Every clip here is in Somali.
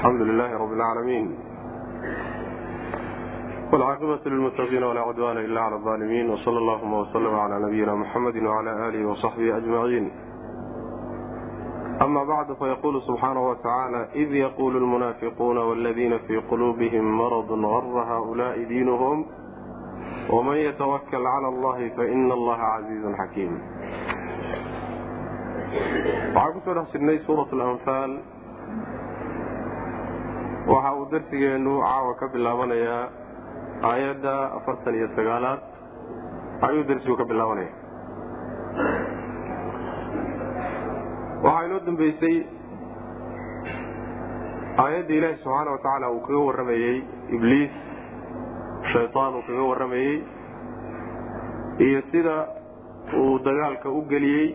alxamdu lilaahi rab lcaalamiin wlcaaqibatu lilmutaqiina walaa cudwana ila cala alaalimiin wsala allahuma wslm cala nabiyina muxamadi wcala alihi wasaxbihi ajmaciin ama bacdu fayaquulu subxaanahu watacaala id yaqulu lmunaafiquuna wladiina fii quluubihim maradun gara haulaai diinuhum wman yatawakl cala allahi faina allaha casiizun xakiim waxaan ku soo dhex jirnay suura anfaal waxa uu darsigeenu caawa ka bilaabanayaa aayadda afartan iyo sagaalaad. Ayuu darsigu ka bilaabanaya waxaa inoo dambeysay aayadda ilaahi subxaana watacaala uu kaga warramayey ibliis shaytaan uu kaga warramayey iyo sida uu dagaalka u geliyey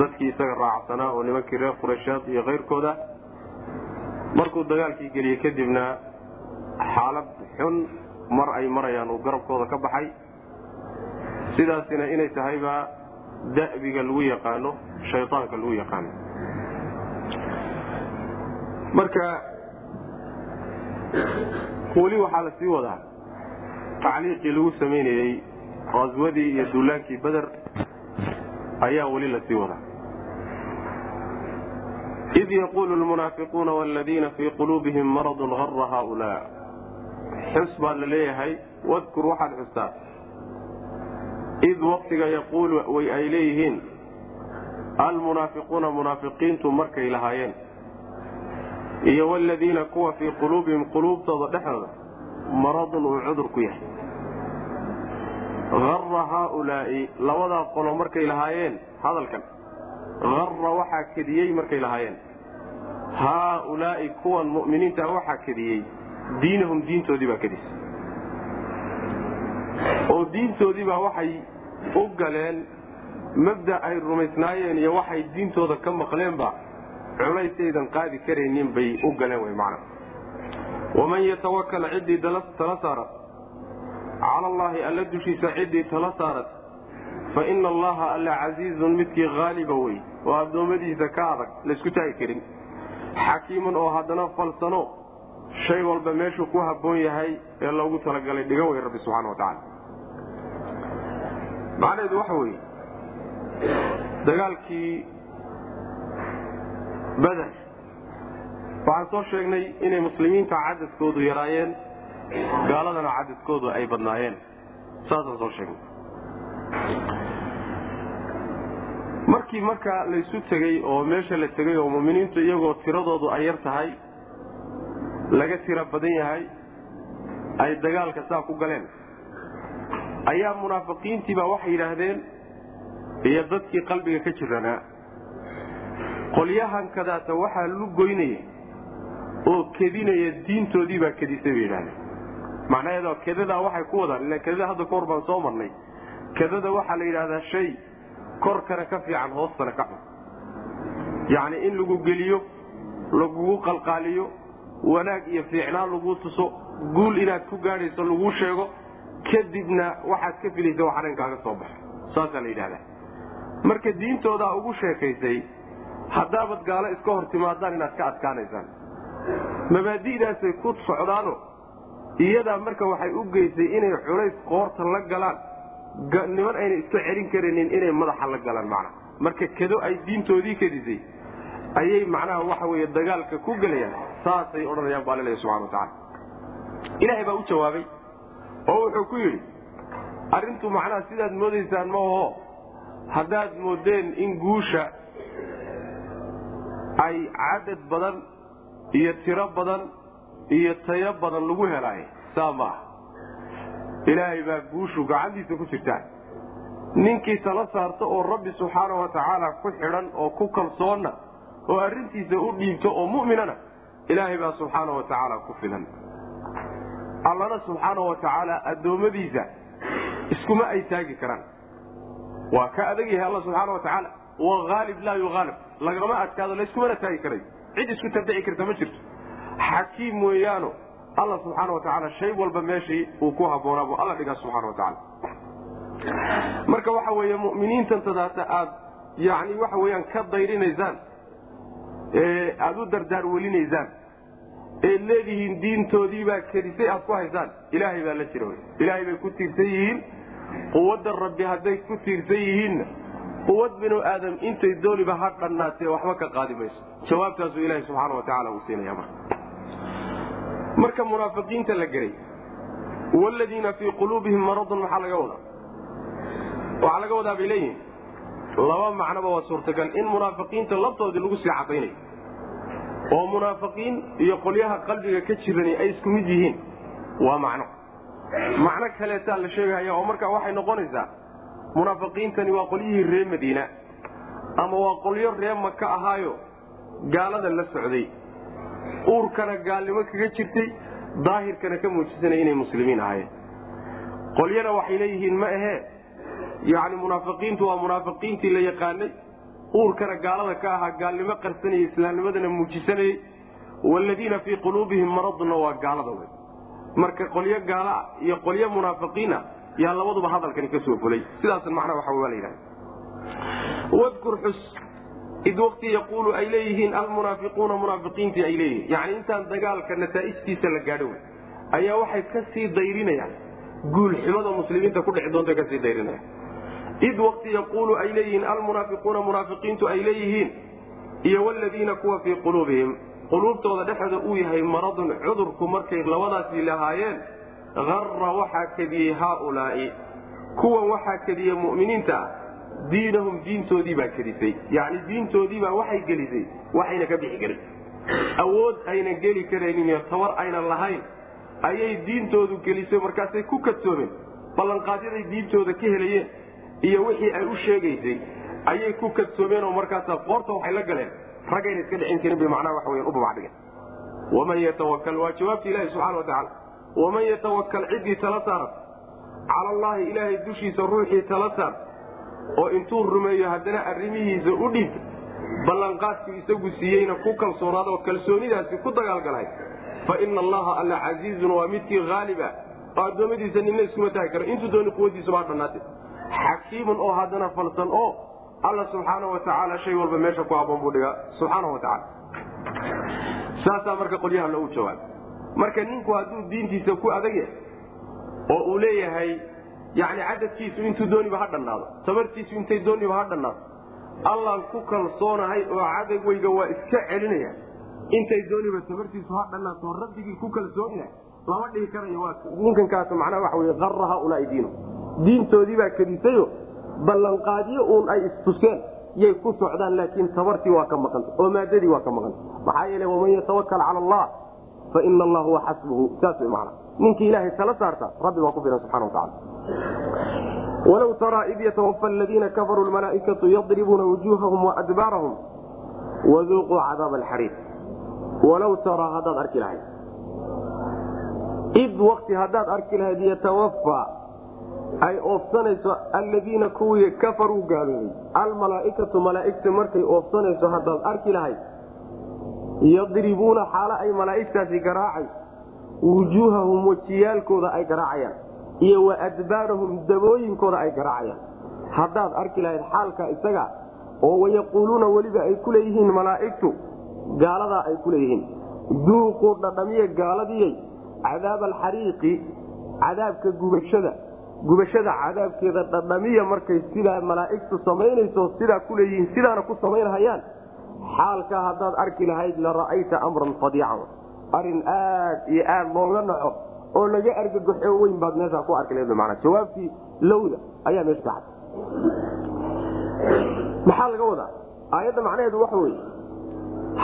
dadkii isaga raacsanaa oo nimankii reer qurayshaad iyo kayrkooda markuu dagaalkii geliyey kadibna xaalad xun mar ay marayaan uu garabkooda ka baxay. Sidaasina inay tahayba da'biga lagu yaqaano shaydaanka lagu yaqaano. Marka weli waxaa la sii wadaa tacliiqii lagu samaynayey qaswadii iyo duulaankii beder ayaa weli la sii wadaa id yaquulu lmunaafiquuna wladiina fii quluubihim maradun gara haulaa xus baa la leeyahay wadkur waxaad xustaa id waktiga yaquulu way ay leeyihiin almunaafiquuna munaafiqiintu markay lahaayeen iyo wladiina kuwa fii quluubihim quluubtooda dhexdooda maradun uu cudur ku yahay gara haaulaa'i labadaa qolo markay lahaayeen hadalkan gara waxaa kediyey markay lahaayeen. Haaulaa'i kuwan mu'miniinta waxaa kediyey diinahum diintoodii baa kedisay oo diintoodiibaa waxay u galeen mabda ay rumaysnaayeen iyo waxay diintooda ka maqleenba culaysaydan qaadi karaynin bay u galeen wy macna. Waman yatawakal ciddii tala saarat. Cala allaahi alla dushiisa ciddii tala saarat. Fa ina allaha alla casiizun midkii haaliba wey oo addoommadiisa ka adag laysku taagi karin. Xakiimun oo haddana falsano shay walba meeshuu ku habboon yahay ee loogu talagalay dhigan wey rabbi subxana wa tacaala. Macnaheedu waxa weeye dagaalkii beder waxaan soo sheegnay inay muslimiinta cadadkoodu yaraayeen gaaladana cadadkoodu ay badnaayeen. Saasaan soo sheegnay markii marka laysu tegey oo meesha la tegey oo muminiintu iyagoo tiradoodu ay yar tahay laga tiro badan yahay ay dagaalka saa ku galeen. Ayaa munaafiqiintiibaa waxay yidhaahdeen iyo dadkii qalbiga ka jiranaa qolyahan kadaata waxaa lu goynaya oo kedinaya diintoodii baa kedisay bay yidhahdeen macnaheeda kedadaa waxay ku wadaan ila kedada hadda ka hor baan soo marnay. Kedada waxaa la yidhahdaa shay korkana ka fiican hoostana ka xun yacni in lagu geliyo lagugu qalqaaliyo wanaag iyo fiicnaan laguu tuso guul inaad ku gaadhayso laguu sheego kadibna waxaad ka filaysa wax arrinkaaga soo baxo saasaa la yidhahdaa. Marka diintoodaa ugu sheekaysay haddaabad gaalo iska hor timaadaan inaad ka adkaanaysaan. Mabaadi'daasay ku socdaano. Iyadaa marka waxay u geysay inay culays qoorta la galaan niman ayna iska celin karaynin inay madaxa la galaan macnaha. Marka kedo ay diintoodii kedisay ayay macnaha waxa weye dagaalka ku gelayaan saasay odhanayaan baa laleeya subxana watacaala ilaahay baa u jawaabay oo wuxuu ku yidhi arrintu macnaha sidaad moodaysaan ma aho haddaad moodeen in guusha ay cadad badan iyo tiro badan iyo tayo badan lagu helaayo saa maaha ilaahay baa guushu gacantiisa ku jirtaa. Ninkii tala saarta oo rabbi subxaana wa tacaala ku xidhan oo ku kalsoonna oo arrintiisa u dhiibto oo mu'minana ilaahay baa subxaana wa tacaala ku filan. Allana subxaana wa tacaala addoommadiisa iskuma ay taagi karaan. Waa ka adag yahay alla subxaana wa tacaala. Wa haalib laa yuhaalib lagama adkaado layskumana taagi karayo cid isku tabdici karta ma jirto. Xakiim weeyaano alla subxaana wa tacaala shay walba meeshii uu ku habboonaa buu alla dhigaa subxana wa tacaala marka waxa weeye mu'miniintan tadaata aad yani waxa weyaan ka dayrinaysaan ee aada u dardaar welinaysaan eed leedihiin diintoodiibaa kedisay aad ku haysaan ilaahay baa la jira wy ilaahay bay ku tiirsan yihiin quwadda rabbi hadday ku tiirsan yihiinna quwad binu aadam intay dooniba ha dhannaatee waxba ka qaadi mayso. Jawaabtaasuu ilaahay subxaana wa tacala uu siinaya marka marka munaafiqiinta la gelay wladiina fii quluubihim maradun maxaa laga wadaa? Waxaa laga wadaa bay leeyihiin laba macnoba waa suurtagal in munaafiqiinta laftoodii lagu sii cadaynayo oo munaafiqiin iyo qolyaha qalbiga ka jirani ay isku mid yihiin waa macno. Macno kaleetaa la sheegahaya oo markaa waxay noqonaysaa munaafiqiintani waa qolyihii ree madiina ama waa qolyo ree maka ahaayo gaalada la socday uurkana gaalnimo kaga jirtay daahirkana ka muujisanay inay muslimiin ahaayeen. Qolyana waxay leeyihiin ma ahee yacni munaafiqiintu waa munaafiqiintii la yaqaanay? Uurkana gaalada ka ahaa gaalnimo qarsanayay islaamnimadana muujisanayey waaladiina fii quluubihim maraduna waa gaalada wey marka qolyo gaala iyo qolyo munaafiqiina yaa labaduba hadalkani ka soo fulay sidaas macnaa waxa waa la yidhahda wadkur xus id waqti yaquulu ay leeyihiin almunaafiquuna munaafiqiintii ay leeyihiin. Yani intaan dagaalka nataa'ijtiisa la gaadho wey ayaa waxay ka sii dayrinayaan. Guulxumada muslimiinta ku dhici doonta ka sii dayrinayaan. Id waqti yaquulu ay leeyihiin almunaafiquuna munaafiqiintu ay leeyihiin. Iyo wladiina kuwa fii quluubihim. Quluubtooda dhexda uu yahay maradun cudurku markay labadaasii lahaayeen ara waxaa kediyey haaulaai. Kuwan waxaa kediyey muminiinta ah diinahum diintoodii baa kedisay yani diintoodiibaa waxay gelisay waxayna ka bixi karin awood ayna geli karaynin iyo tabar aynan lahayn ayay diintoodu gelisay markaasay ku kadsoomeen. Ballanqaadyaday diintooda ka helayeen iyo wixii ay u sheegaysay ayay ku kadsoomeen oo markaasa qoorta waxay la galeen. Raggayna iska dhicin karin bay macnaha waxa weyan u babacdhigeen waman yatawakal waa jawaabta ilaahi subxana wa tacaala. Waman yatawakal ciddii tala saarat cala allaahi ilaahay dushiisa ruuxii tala saar oo intuu rumeeyo haddana arrimihiisa u dhiibta ballanqaadkii isagu siiyeyna ku kalsoonaada oo kalsoonidaasi ku dagaalgalay. Fa ina allaha alla casiizun waa midkii haaliba oo addoommadiisa ninna iskuma taagi karo. Intuu dooni quwadiisubaa dhannaate xakiimun oo haddana falsan oo alla subxaana wa tacaala shay walba meesha ku haboon buu dhigaa. Subxaana wa tacaala saasaa marka qolyaha loogu jawaab marka ninku hadduu diintiisa ku adag yahay oo uu leeyahay yani cadadkiisu intuu dooniba ha dhannaado tabartiisu intay dooniba ha dhannaado. Allaan ku kalsoonahay oo cadaweyga waa iska celinaya. Intay dooniba tabartiisu ha dhannaato rabbigii ku kalsoon yahay lama dhihi karayo ninkankaas macnaha waxa wey ara haulaai diinu diintoodii baa kadisayo ballanqaadyo uun ay istuseen yay ku socdaan laakiin tabartii waa ka maqanta oo maadadii waa ka maqanta maxaa yeele waman yatawakal cala allah fa ina allah huwa xasbuhu. Saas wey macna. Ninkii ilaahay tala saarta rabbi baa ku filan subxana watacala walow taraa id yatawafa aladiina kafaruu lmalaaikatu yadribuuna wujuuhahum waadbaarahum waduuquu cadaaba alxariiq walow taraa haddaad arki lahayd id wakti haddaad arki lahayd yatawafa ay oofsanayso alladiina kuwii kafaruu gaaloobay almalaaikatu malaaigta markay oofsanayso haddaad arki lahayd yadribuuna xaalo ay malaaigtaasi garaacay wujuuhahum wejiyaalkooda ay garaacayaan iyo wa adbaarahum dabooyinkooda ay garaacayaan. Haddaad arki lahayd xaalka isaga oo wayaquuluuna weliba ay ku leeyihiin malaa'igtu gaaladaa ay ku leeyihiin. Duuquu dhadhamiye gaaladiyey cadaaba alxariiqi cadaabka gubashada gubashada cadaabkeeda dhadhamiya markay sidaa malaa'igtu samaynayso sidaa ku leeyihiin sidaana ku samaynhayaan xaalkaa haddaad arki lahayd la ra'ayta amran fadiican arrin aad iyo aad looga naco oo laga argagaxo weyn baad meeshaa ku arki lahayd mana jawaabtii lowda ayaa meesha ka cad. Maxaa laga wadaa? Aayadda macnaheedu waxa weye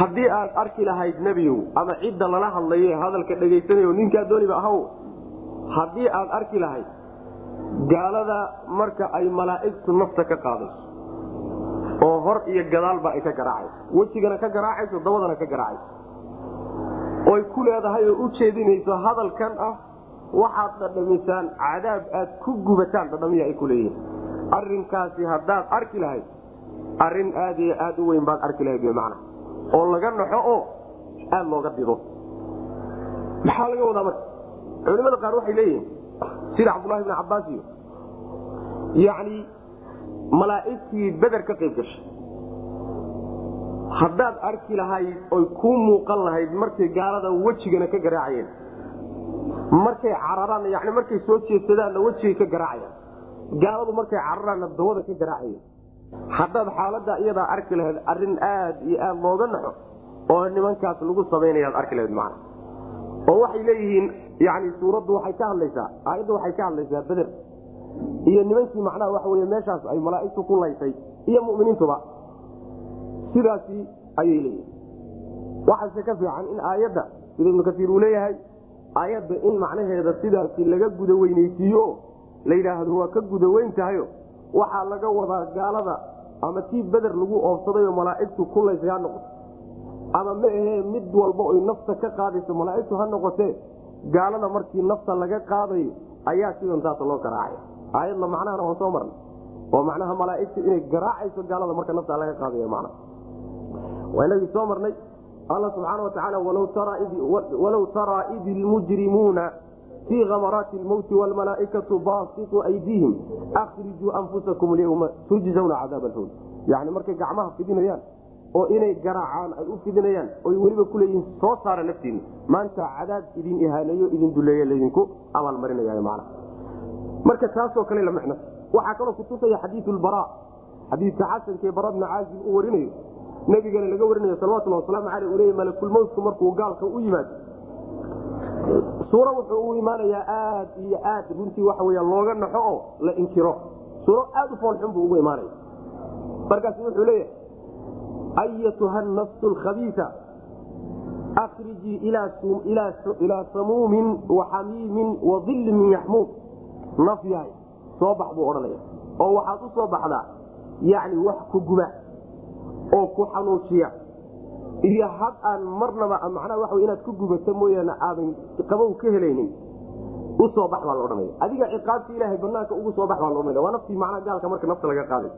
haddii aad arki lahayd nebiyow ama cidda lala hadlaye hadalka dhegaysanayo ninkaa dooniba ahaw haddii aad arki lahayd gaalada marka ay malaa'igtu nafta ka qaadayso oo hor iyo gadaalba ay ka garaacayso wejigana ka garaacayso dabadana ka garaacayso oy ku leedahay oo u jeedinayso hadalkan ah waxaad dhadhamisaan cadaab aad ku gubataan dhadhamiya ay ku leeyihiin. Arinkaasi haddaad arki lahayd arrin aad iyo aad u weyn baad arki lahayd bmana oo laga naxo oo aad looga dido maxaa laga wadaa marka? Culimada qaar waxay leeyihiin sida cabdulahi bn cabaas iyo yani malaa'igtii beder ka qayb gashay haddaad arki lahayd oy kuu muuqan lahayd markay gaalada wejigana ka garaacayeen. Markay cararaan yani markay soo jeedsadaanna wejigay ka garaacayaan gaaladu markay cararaanna dawada ka garaacayeen. Haddaad xaalada iyadaa arki lahayd arrin aad iyo aad looga naxo oo nimankaas lagu samaynayaad arki lahayd macna. Oo waxay leeyihiin yani suuraddu waxay ka hadlaysaa aayaddu waxay ka hadlaysaa beder iyo nimankii macnaha waxa wey meeshaas ay malaaigtu ku laysay iyo muminiintuba sidaasi ayay leeyihiin. Waxaase ka fiican in aayadda sida ibnu kaiir uu leeyahay aayadda in macnaheeda sidaasi laga guda weyneysiiyo la yidhaahdo waa ka guda weyn tahayo waxaa laga wadaa gaalada ama tii beder lagu oobsadayoo malaaigtu ku laysay ha noqoto. Ama ma ahee mid walba oy nafta ka qaadayso malaaigtu ha noqotee gaalada markii nafta laga qaadayo ayaa sidan taasa loo garaacaya aayadla macnahana waan soo marnay. Oo macnaha malaaigtu inay garaacayso gaalada marka nafta laga qaadayo macna waa inagii soo marnay. Alla subxaana watacaala walow taraa idi lmujrimuuna fii kamaraati lmowti wlmalaaikatu baasitu aydiihim akrijuu anfusakum lyma tujzawna cadaab alhown yani markay gacmaha fidinayaan oo inay garaacaan ay u fidinayaan oy weliba kuleeyihiin soo saara naftiina maanta cadaab idin ihaaneeyo idin duleeye laydinku abaalmarinaya man marka taasoo kale la micno waxaa kaloo kutusaya xadiiu lbara xadiidka xasankae bara bna caazib uu warinayo nabigana laga warinayo salawatulli wasalaamu aleyh uu leey malakulmowtku markuu gaalka u yimaado. Suuro wuxuu u imaanayaa aad iyo aad runtii waxa wey looga naxo oo la inkiro. Suuro aad u foolxun buu ugu imaanaya. Markaas wuxuu leeyahay ayatuha nafsu lkhabiisa akrijii ilaa samuumin waxamiimin wadilli min yaxmuud naf yahay soo bax buu odhanaya oo waxaad u soo baxdaa yani wax ku guba oo ku xanuujiya iyo had aan marnaba macnaha waa inaad ku gubato mooyaane aadan qabow ka helaynin u soo bax baa la odhanaya. Adiga ciqaabta ilaahay banaanka ugu soo bax baa la odhanaya waa naftii macnaha gaalka marka nafta laga qaaday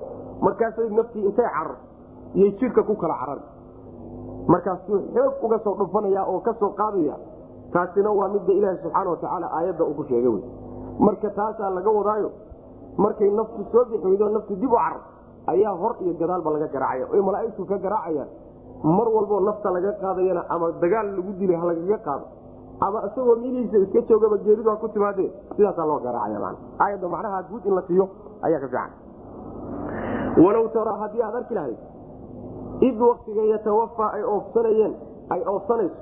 markaasay naftii intay carar iyo jidhka ku kala carar. Markaasuu xoog uga soo dhufanaya oo ka soo qaadaya. Taasina waa midda ilaaha subxaana watacaala aayadda uu ku sheegay wey marka taasaa laga wadaayo markay naftu soo bixi weydo naftu dib u carar ayaa hor iyo gadaalba laga garaacaya. Oy malaaigtu ka garaacayaan. Mar walboo nafta laga qaadayana ama dagaal lagu dilay ha lagaga qaado. Ama isagoo milihiisa iska joogaba geeridu ha ku timaadee sidaasaa loo garaacaya aayadda macnaha guud in la siiyo ayaa ka fiican. Walow taraa haddii aad arki lahayd id waktiga yatawafaa ay oofsanayeen ay oofsanayso.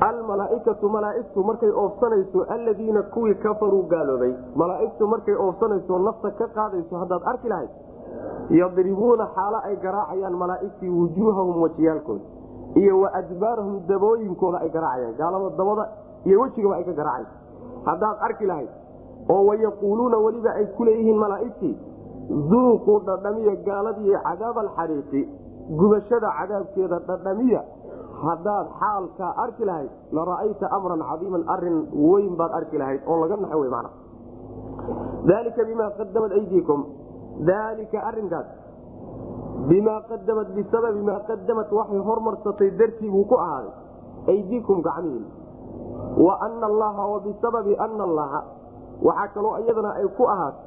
Almalaaikatu malaaigtu markay oofsanayso aladiina kuwii kafaruu gaaloobay. Malaaigtu markay oofsanayso nafta ka qaadayso haddaad arki lahayd yadribuuna xaalo ay garaacayaan malaaigtii wujuuhahum wajiyaalkooda iyo wa adbaarahum dabooyinkooda ay garaacayaan gaalada dabada iyo wejigaba ay ka garaacayso haddaad arki lahayd oo wayaquuluuna weliba ay ku leeyihiin malaaigtii duuquu dhadhamiya gaaladiiyo cadaab alxariiqi gubashada cadaabkeeda dhadhamiya. Haddaad xaalkaa arki lahayd la ra'ayta amran cadiiman arrin weyn baad arki lahayd oo laga naxo w man dalika bimaa qadamat aydiikum daalika arinkaas bimaa qadamat bisababi maa qadamat waxay hormarsatay dartii buu ku ahaaday. Aydiikum gacmihiin wa ana allaha wa bisababi ana allaha. Waxaa kaloo iyadana ay ku ahaatay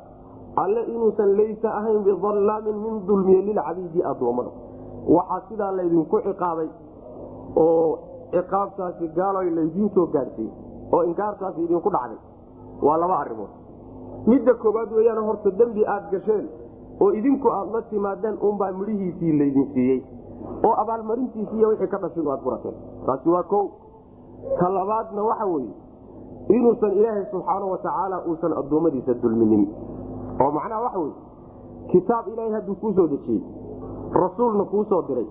alle inuusan laysa ahayn biallaamin min dulmiye lilcabiidi addoommada. Waxaa sidaa laydinku ciqaabay oo ciqaabtaasi gaaloy laydiin soo oo inkaartaasi idinku dhacday. Waa laba arrimood. Midda koowaad weyaan horta dembi aad gasheen oo idinku aad la timaadeen unbaa midhihiisii laydin siiyey oo abaalmarintiisiiy wixii ka dhashin aad furateen. Taasi waa ko ka labaadna waxa weeye inuusan ilaahay subxaana watacaala uusan addoommadiisa dulminin. Oo macnaha waxa weye kitaab ilaahay hadduu kuu soo dejiyey rasuulna kuu soo diray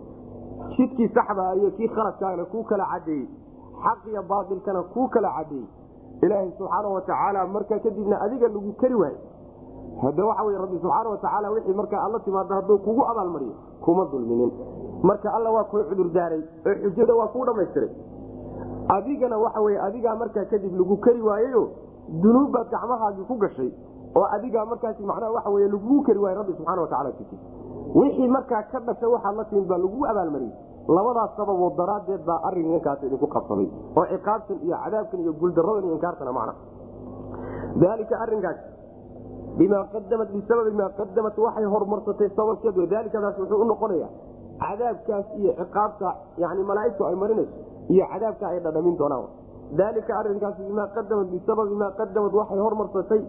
jidkii saxdaa iyo kii khaladkaana kuu kala cadeeyey xaq iyo baatilkana kuu kala cadeeyey ilaahay subxaana watacaala markaa kadibna adiga lagu kari waayo hade waxa wey rabbi subxaana watacaala wixii markaa aad la timaado hadduu kugu abaalmariyo kuma dulminin. Marka alla waa kuu cudurdaaray oo xujada waa kuu dhamaystiray adigana waxa wey adigaa markaa kadib lagu kari waayeyo dunuubbaad gacmahaagii ku gashay oo adigaa markaasi macnaha waxa wey laguu kari waaye rabbi subxana wataala wixii markaa ka dhashay waxaad la timid baa lagu abaalmariyey labadaas sababood daraaddeed baa arinkaas idinku qabsaday oo ciqaabtan iyo cadaabkan iyo guuldaradan iyo inkaartana macna. Daalika arinkaas bimaa qadamat bisababi maa qadamat waxay horumarsatay sababkeed dalikadaas wuxuu unoqonaya cadaabkaas iyo ciqaabta yani malaaigtu ay marinayso iyo cadaabka ay dhadhamin doonaan daalika arinkaasi bimaa qadamad bisababi maa qadamad waxay hormarsatay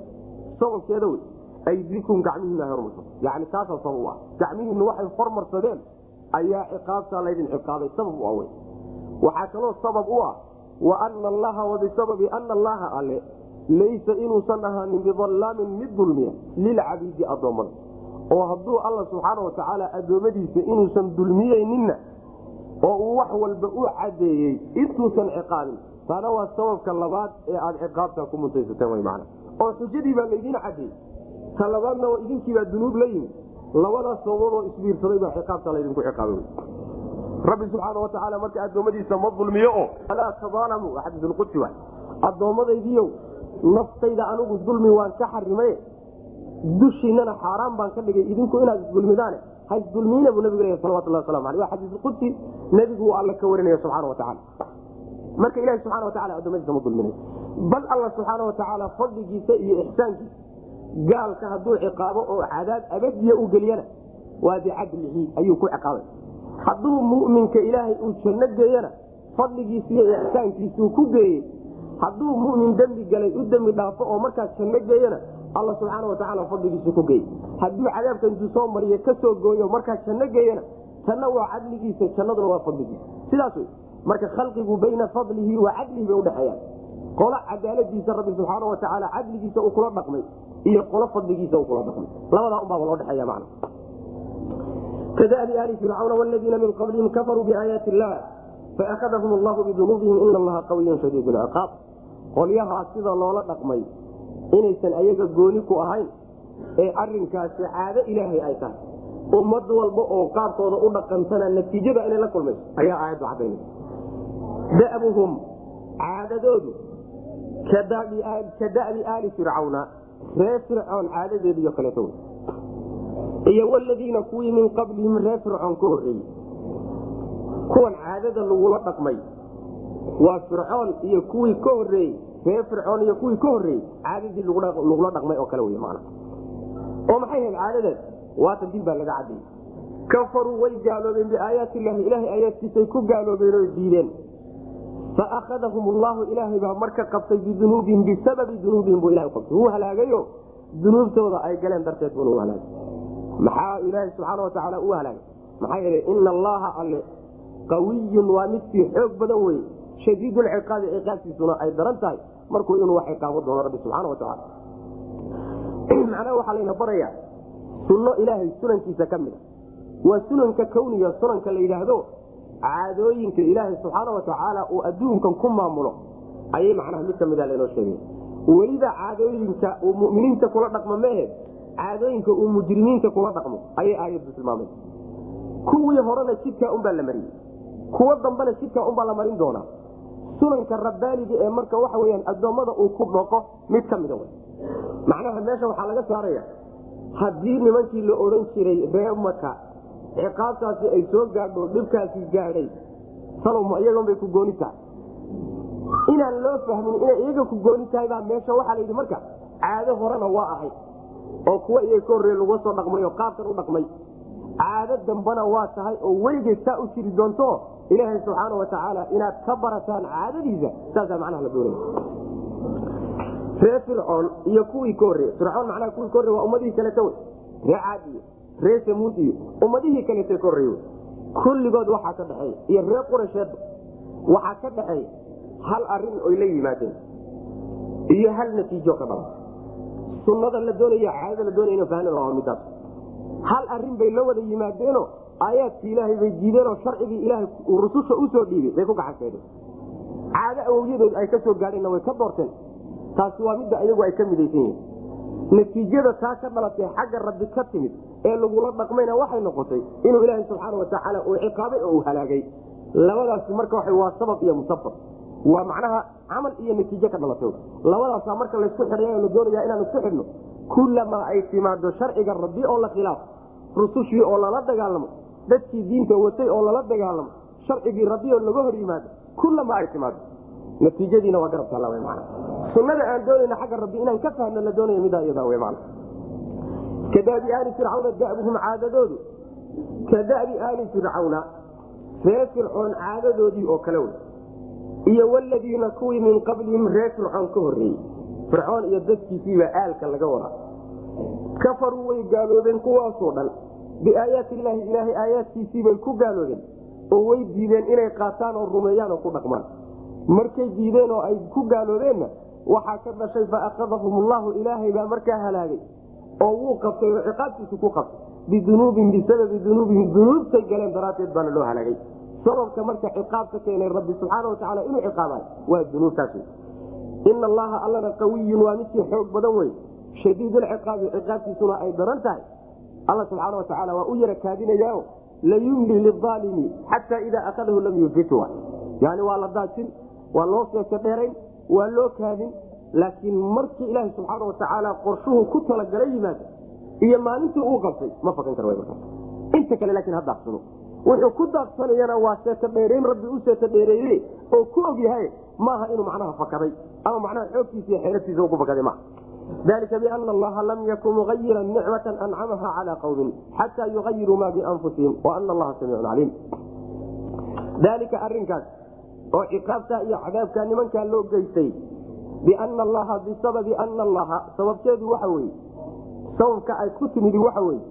sababkeeda wey aydikum gacmihiina ay hormarsatay yani taasaa sabab u ah gacmihiina waxay hormarsadeen ayaa ciqaabtaa laydin ciqaabay sabab u ah wey waxaa kaloo sabab u ah wa ana allaha wabisababi ana allaha alle laysa inuusan ahaanin bidallaamin mid dulmiya lilcabiidi addoommada. oo hadduu alla subxaana watacaala addoommadiisa inuusan dulmiyeyninna oo uu wax walba u cadeeyey intuusan ciqaabin taana waa sababka labaad ee aad ciqaabtaa ku muntaysateen oo xujadii baa laydin cadeeyey ta labaadna idinkiibaa dunuub la yimid labadaas sababoodoo isbiirsaday baa ciqaabta laydinku ciqaabay rabbi subxaana watacaala marka addoommadiisa ma dulmiyo oo alaa tadaalamu waa xadiisulqudsi wa addoommadaydiiyow naftayda anigu dulmi waan ka xarimay dushiinana xaaraan baan ka dhigay. Idinku inaad isdulmidaane ha isdulmiina buu nabigu leeyahy salawatullah waslamu aleyh waa xadiisulqudsi nebigu uu alla ka warinaya subxana watacaala marka ilahi subxana watacala adoomadiisa ma dulminay. Bal alla subxaana watacaala fadligiisa iyo ixsaankiisa gaalka hadduu ciqaabo oo cadaab abadiya u geliyana waa bicadlihi ayuu ku ciqaabay. Hadduu muminka ilaahay uu janno geeyana fadligiisa iyo ixsaankiisuu ku geeyey hadduu mumin dembi galay u dembi dhaafo oo markaas janno geeyana alla subxaana watacaala fadligiisu ku geeyey hadduu cadaabka intuu soo mariyo ka soo gooyo markaas janno geeyana janno waa cadligiisa jannaduna waa fadligiisa. Sidaas wey marka khalqigu bayna fadlihi wa cadlihi bay udhexeeyaan qolo cadaaladiisa rabbi subxaana watacaala cadligiisa uu kula dhaqmay iyo qolo fadligiisa uu kula dhaqmay. Labadaa unbaaba loo dhexeeya macna. Kadabi ali fircawna waladiina min qablihim kafaruu biaayaati illah faakadahum allahu bidunuubihim ina allaha qawiyun shadiid lciqaab qolyahaa sida loola dhaqmay inaysan ayaga gooni ku ahayn ee arinkaasi caado ilaahay ay tahay. Ummad walba oo qaabkooda u dhaqantana natiijada inay la kulmayso ayaa aayaddu cadaynaysa dabuhum caadadoodu ka dabi aali fircawna reer fircoon caadadeediyo kaleeto. Iyo waladiina kuwii min qablihim reer fircoon ka horreeyey kuwan caadada lagula dhaqmay waa fircoon iyo kuwii ka horeeyey reer fircoon iyo kuwii ka horreeyey caadadii lagula dhaqmay oo kale wey man oo maxay ahayd caadadaas waatan dil baa laga cadiyey kafaruu way gaaloobeen biaayaati illahi ilahay aayaadkiisay ku gaaloobeen oo diideen. Faakadahum llahu ilaahay baa marka qabtay bidunuubihim bisababi dunuubihim buu ilahay qabtay. Wuu halaagayo dunuubtooda ay galeen darteed buuna u halaagay. Maxaa ilaahay subxaana watacaala u halaagay? Maxaa yeele ina allaha alle qawiyun waa midkii xoog badan weye shadiidulciqaabi ciqaabtiisuna ay daran tahay markuu inuu wax ciqaabo doono rabbi subxaana watacaala macnaha waxaa layna barayaa sunno ilaahay sunankiisa a. Waa sunanka kawniga sunanka rabbaaniga ee marka waxa weyaan addoommada uu ku dhaqo mid ka mida macnaha meesha waxaa laga saaraya haddii nimankii la odhan jiray reer maka ciqaabtaasi ay soo gaadho dhibkaasi gaadhay salowma iyaganbay ku gooni tahay. Inaan loo fahmin inay iyaga ku gooni tahay baa meesha waxaa la yidhi marka caado horena waa ahayd oo kuwa iyaga ka horreeye laga soo dhaqmay oo qaabkan u dhaqmay. Caado dambana waa tahay oo weligeed saa u jiri doonto ilaahay subxaana watacaala inaad ka barataan caadadiisa saasaa macnaha la doonaya reer fircoon iyo kuwii ka horreeye fircoon macnaha kuwii ka horreye waa ummadihii kaleeta wey ree caad iyo ree samuud iyo ummadihii kaleeta ka horreeye wey kulligood waxaa ka dhexeeya iyo reer qurasheedba waxaa ka dhexeeya hal arrin oy la yimaadeen iyo hal natiijo ka dhala sunnada la doonaya caadada la doonaya ina fahna waa midaas hal arrin bay la wada yimaadeeno aayaadkii ilaahay bay diideenoo sharcigii ilaahay rususha u soo dhiibay bay ku gacanseedeen caado awowyadood ay ka soo gaadheenna way ka doorteen. Taasi waa midda iyagu ay ka midaysan yihiin. Natiijada taa ka dhalatay xagga rabbi ka timid ee lagula dhaqmayna waxay noqotay inuu ilaahay subxaana watacaala uu ciqaabay oo uu halaagay. Labadaasi marka waa sabab iyo musabab. Waa macnaha camal iyo natiijo ka dhalatay. Labadaasa marka laysku xidhay la doonaya inaan isku xidhno kulamaa ay timaado sharciga rabbi oo la khilaafo rusushii oo lala dagaalamo dadkii diinta watay oo lala dagaalamo sharcigii rabbi oo laga hor yimaado kulamaa ay timaado. Natiijadiina waa garab taalla man sunada aan doonayna xagga rabbi inaan ka fahno la doonaya midaa iyada w man kadaabi aali fircawna dabuhum caadadoodu. Ka da'bi aali fircawna reer fircoon caadadoodii oo kale wey. Iyo waladiina kuwii min qablihim reer fircoon ka horreeyey. Fircoon iyo dadkiisiibaa aalka laga wadaa. Kafaruu way gaaloobeen kuwaasoo dhan biaayaati illaahi ilaahay aayaadkiisiibay ku gaaloobeen oo way diideen inay qaataan oo rumeeyaan oo ku dhaqmaan. Markay diideen oo ay ku gaaloobeenna waxaa ka dhashay fa akadahum ullahu ilaahay baa markaa halaagay oo wuu qabtay oo ciqaabtiisu ku qabtay. Bidunuubihim bisababi dunuubihim dunuubtay galeen daraaddeed baana loo halaagay. Sababka marka ciqaabka keenay rabbi subxaana watacaala inuu ciqaabayo waa dunuubtaas. Ina allaha allana qawiyun waa midkii xoog badan wey shadiidulciqaabi ciqaabtiisuna ay daran tahay alla subxaana watacaala waa u yara kaadinayaa layumli liaalimi xataa idaa akadahu lam yufit. Yani waa la daajin waa loo dheerayn waa loo kaadin laakiin markii ilaaha subxaana watacaala qorshuhu ku talagala yimaado iyo maalintii uu qabtay ma fakan kar inta kale laakiin ha daaqsano wuxuu ku daaqsanayana waa seeka dheerayn rabbi u seeka dheereeye oo ku og yahay maaha inuu macnaha fakaday ama macnaha xoogtiisa iyo xeelatiisa ku fakaday maaha dalika biana allaha lam yakun mugayiran nicmata ancamaha cala qawmin xataa yugayiruu ma bianfusihim waana allaha samiicun caliim daalika arinkaas oo ciqaabta iyo cadaabka nimankaa loo geystay biana allaha bisababi ana allaha sababteedu waxa weye sababka ay ku timidi waxa weye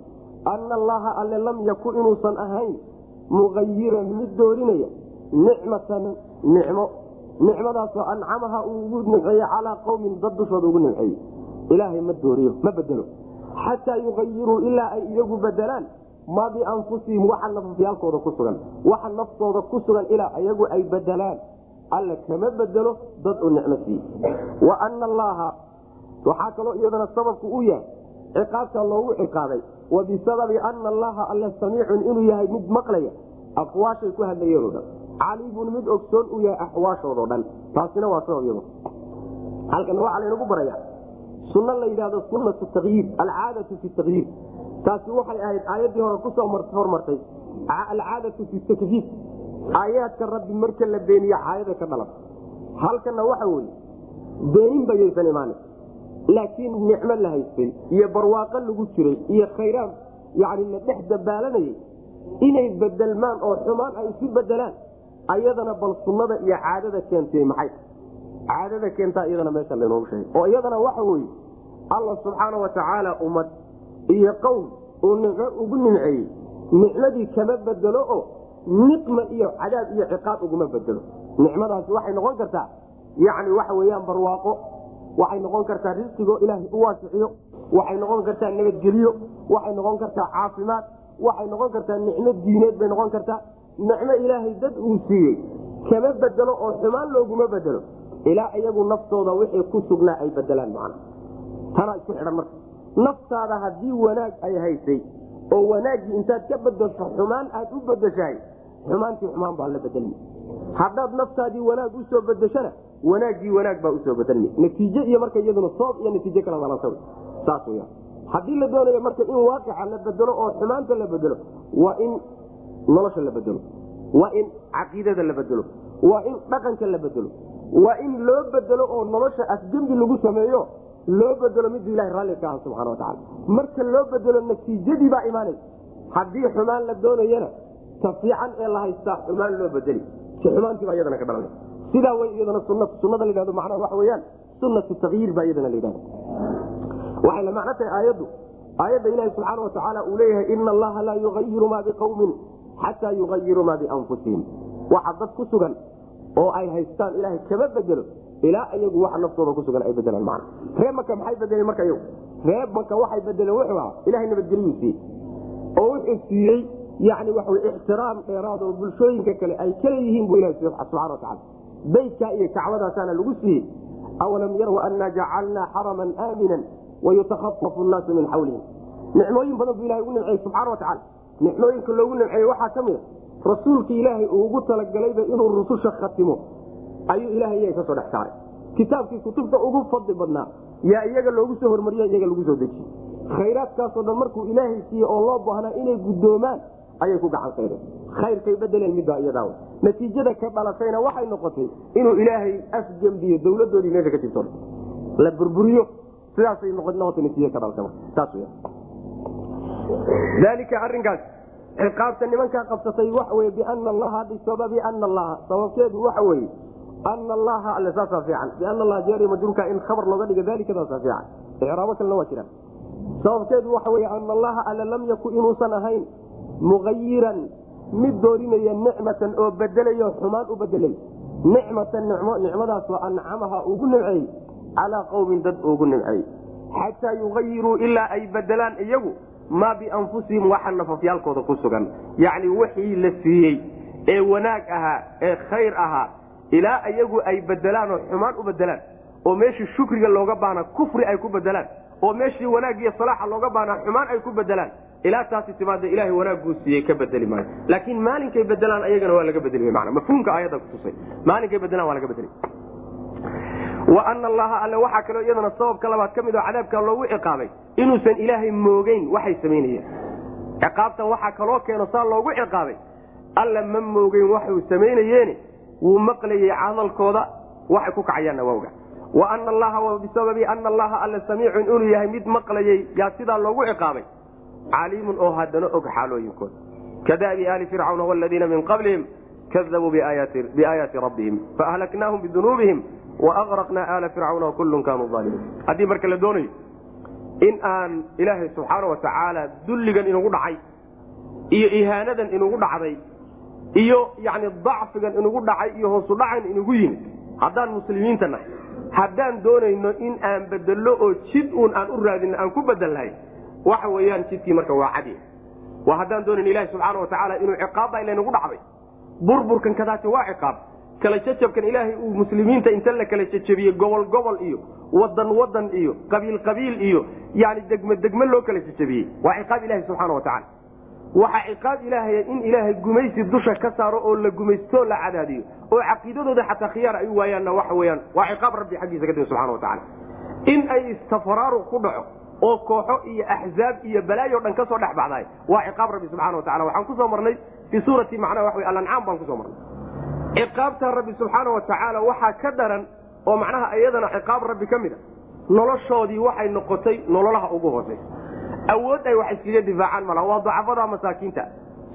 ana allaha alle lam yakun inuusan ahayn mugayiran mid doorinaya nicmatan nicmo nicmadaasoo ancamaha uu ugu nimceeye calaa qawmin dad dushooda ugu nimceeye ilaahay ma dooriyo ma bedelo. Xataa yugayiruu ilaa ay iyagu bedelaan. Maa bianfusihim waxa nafafyaalkooda ku sugan. Waxa naftooda ku sugan ilaa iyagu ay bedelaan. Alle kama bedelo dad u nicmo siiye wa ana allaha waxaa kaloo iyadana sababku u yahay ciqaabta loogu ciqaabay. Wa bisababi ana allaha alle samiicun inuu yahay mid maqlaya. Aqwaashay ku hadlayeenoo dhan. Caliimun mid ogsoon u yahay axwaashoodao dhan. Taasina waa sabab iyado halkan waxaa laynagu baraya sunno la yidhahdo sunnatu takyiir alcaadatu fi takyiir taasi waxay ahayd aayaddii hore ku soo hormartay alcaadatu fi takfiif aayaadka rabbi marka la beeniyo caayada ka dhalan. Halkana waxa weye beenin bayaysan imaan laakiin nicmo la haystay iyo barwaaqo lagu jiray iyo khayraad yani la dhex dabaalanayay inay bedelmaan oo xumaan ay isu bedelaan ayadana bal sunnada iyo caadada keentay maxay caadada keentaa iyadana meesha laynoogu sheegay. oo iyadana waxa weye alla subxaana watacaala ummad iyo qowm uu nicmo ugu nimceeyey. Nicmadii kama bedelo oo niqma iyo cadaab iyo ciqaab uguma bedelo. Nicmadaasi waxay noqon kartaa yani waxa weyaan barwaaqo waxay noqon kartaa risqigoo ilaahay u waasiciyo waxay noqon kartaa nabadgelyo waxay noqon kartaa caafimaad waxay noqon kartaa nicmo diineed bay noqon kartaa. Nicmo ilaahay dad uu siiyey kama bedelo oo xumaan looguma bedelo ilaa iyagu naftooda wixii ku sugnaa ay bedelaan macna. Tanaa isku xidhan marka. Naftaada haddii wanaag ay haysay oo wanaaggii intaad ka bedesho xumaan aad u bedeshahay xumaantii xumaan baa la bedelmi haddaad naftaadii wanaag u soo bedeshana wanaaggii wanaag baa u soo bedelmi natiijo iyo marka iyaduna soob iyo natiijo kala dalanta saas wya haddii la doonayo marka in waaqica la bedelo oo xumaanta la bedelo waa in nolosha la bedelo waa in caqiidada la bedelo waa in dhaqanka la bedelo waa in loo bedelo oo nolosha afgembi lagu sameeyo loo bedelo miduu ilaha raalli ka aha marka loo bedelo natiijadii baa imaanaysa haddii xumaan la doonayana ta fiican ee la haystaa xumaan loo bedeli. Si xumaantiibaa iyadana ka dhalanay. Sidaa way iyadana sunada la yhahdo macnaha waxa weyaan sunatu takyiir baa iyadana la yidhahda waxay macno tahay aayaddu. Aayadda ilaahi subxaana watacaala uu leeyahay ina allaha laa yugayiru maa biqawmin xataa yugayiru maa bianfusihim. Waxa dad ku sugan oo ay haystaan ilaahay kama bedelo ilaa iyagu waxa naftooda ku sugan ay bedelaan macna. Ree maka maxay bedeleen marka iyagu? Ree maka waxay bedeleen wuxuu ahaa ilahay nabadgelyuu siiyey oo wuxuu siiyey yani waxa ixtiraam dheeraad oo bulshooyinka kale ay kala buu ilahi subxana watacaala beytkaa iyo kacbadaasaana lagu siiyey. Awalam yarw anna jacalnaa xaraman aaminan wayutakhafafu nnaasu min xawlihim nicmooyin badan buu ilahay ugu nimceeyey subxana watacaala nicmooyinka loogu nimceeyey waxaa ka mida rasuulka ilaahay uu ugu talagalayba inuu rususha khatimo ayuu ilahay iyaga ka soo dhex saaray. Kitaabkii kutubta ugu fadli badnaa yaa iyaga loogu soo hormariyo iyaga lagu soo dejiyey khayraadkaasoo dhan markuu ilaahay siiye oo loo baahnaa inay guddoomaan ayay ku gacan sayreen khayrkay bedeleen midbaa iyadaaw natiijada ka dhalatayna waxay noqotay inuu ilaahay afgembiyo dowladoodii meesha ka jirto la burburiyo sidaasay noqota natiija ka dhalatay saas w daalika arinkaas ciqaabta nimankaa qabsatay waxa weye biana allaha bisababi ana allaha. Sababkeedu waxa weeye ana allaha alle saasaa fiican. Biana allaha jeeriy majruurka in khabar looga dhiga dalikadaasaa fiican. Icraabo kalena waa jiraan sababkeedu waxa weye ana allaha alle lam yakun inuusan ahayn mugayiran mid doorinaya nicmatan oo bedelayo xumaan u bedelay nicmatan nicmo nicmadaasoo ancamaha ugu nimceeyey calaa qowmin dad ugu nimceeyey xataa yugayiruu ilaa ay bedelaan iyagu maa bianfusihim waxa nafafyaalkooda ku sugan. Yacni wixii la siiyey ee wanaag ahaa ee khayr ahaa ilaa iyagu ay bedelaan oo xumaan u bedelaan oo meeshii shukriga looga baana kufri ay ku bedelaan oo meeshii wanaag iyo salaaxa looga baana xumaan ay ku bedelaan ilaa taasi timaada ilahay wanaaguu siiyey ka bedeli maayo. Laakiin maalinkay bedelaan ayagana waa laga bedeli mafhuumka aayadda kutusay maalinkay bedelaan waa laga bedeli wa ana allaha alle waxaa kaloo iyadana sababka labaad ka mid oo cadaabka loogu ciqaabay inuusan ilaahay moogeyn waxay samaynayeen. Ciqaabtan waxaa kaloo keeno saa loogu ciqaabay alla ma moogeyn waxuu samaynayeeni wuu maqlayey hadalkooda waxay ku kacayaanna waa oga wa ana allaha bisababi ana allaha alle samiicun inuu yahay mid maqlayey yaa sidaa loogu ciqaabay. Caliimun oo haddana og xaalooyinkooda. Kadaabi aali fircawna waladiina min qablihim kadabuu biaayaati rabbihim faahlaknaahum bidunuubihim waaqraqnaa aala fircawna wakullun kaanuu aalimiin haddii marka la doonayo in aan ilaahay subxaana watacaala dulligan inugu dhacay iyo ihaanadan inugu dhacday iyo yani dacfigan inugu dhacay iyo hoosudhacan inugu yimid haddaan muslimiinta nahay haddaan doonayno in aan bedello oo jid uun aan u raadino aan ku bedelnahay waxa weeyaan jidkii marka waa cadi. Waa haddaan doonayn ilahi subxaana watacaala inuu ciqaabba ilaynagu dhacday. Burburkan kadaasi waa ciqaab kala jajabkan ilaahay uu muslimiinta inta la kala jajabiyey gobol gobol iyo wadan wadan iyo qabiil qabiil iyo yani degme degme loo kala jajabiyey waa ciqaab ilahi subxaana watacaala waxaa ciqaab ilaahaya in ilaahay gumaysi dusha ka saaro oo la gumaystoo la cadaadiyo oo caqiidadooda xataa khiyaar ay waayaanna waxa weyaan waa ciqaab rabbi xaggiisa ka timi subxana watacaala in ay istafraaruq ku dhaco oo kooxo iyo axzaab iyo balaayo dhan ka soo dhex baxdaay waa ciqaab rabbi subxana watacala waxaan ku soo marnay fii suurati macnaha waxa wey alancaam baan ku soo marnay ciqaabta rabbi subxaana watacaala waxaa ka daran oo macnaha iyadana ciqaab rabbi ka mid a. Noloshoodii waxay noqotay nololaha ugu hooseysa awood ay wax iskaga difaacaan malaha waa dacafada masaakiinta.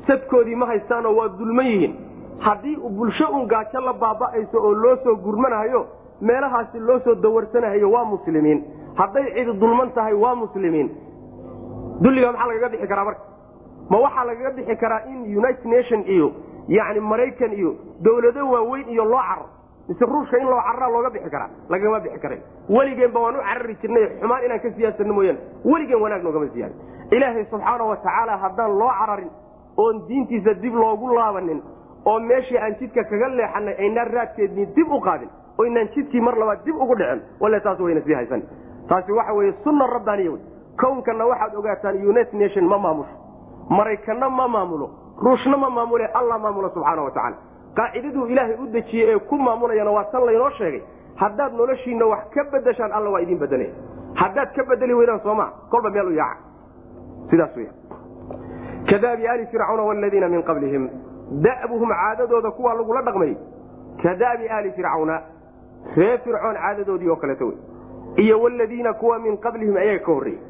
Sadkoodii ma haystaanoo waa dulman yihiin. Haddii bulsho un gaajo la baaba'ayso oo loo soo gurmanahayo meelahaasi loo soo dawarsanahayo waa muslimiin. Hadday cidi dulman tahay waa muslimiin. Dulliga maxaa lagaga bixi karaa marka? Ma waxaa lagaga bixi karaa in united nation iyo yani maraykan iyo dawlado waaweyn iyo loo caro mise ruushka in loo cararaa looga bixi karaa lagama bixi kara weligeenba waan u carari jirnay xumaan inaan ka siyaasano mooyaane weligeen wanaag noogama siyaada ilaahay subxaana watacaala haddaan loo cararin oon diintiisa dib loogu laabanin oo meeshii aan jidka kaga leexanay aynaan raadkeedni dib u qaadin o inaan jidkii mar labaad dib ugu dhicin wale taas wayna sii haysan. Taasi waxa weye sunna rabbaaniya wey. Kownkanna waxaad ogaataan united nation ma maamusho. Maraykanna ma maamulo ruushna ma maamule alla maamulo subxaana watacaala qaacidaduu ilaahay u dejiyey ee ku maamulayana waa tan laynoo sheegay. Haddaad noloshiina wax ka bedeshaan alla waa idin bedelaya haddaad ka bedeli weydaan sooma kolba meel u yaaca. Sidaas w kadaabi ali fircawna waladiina min qablihim. Da'buhum caadadooda kuwaa lagula dhaqmay. Kadaabi ali fircawna ree fircoon caadadoodii oo kaleeto wey. Iyo waladiina kuwa min qablihim ayaga ka horreeyey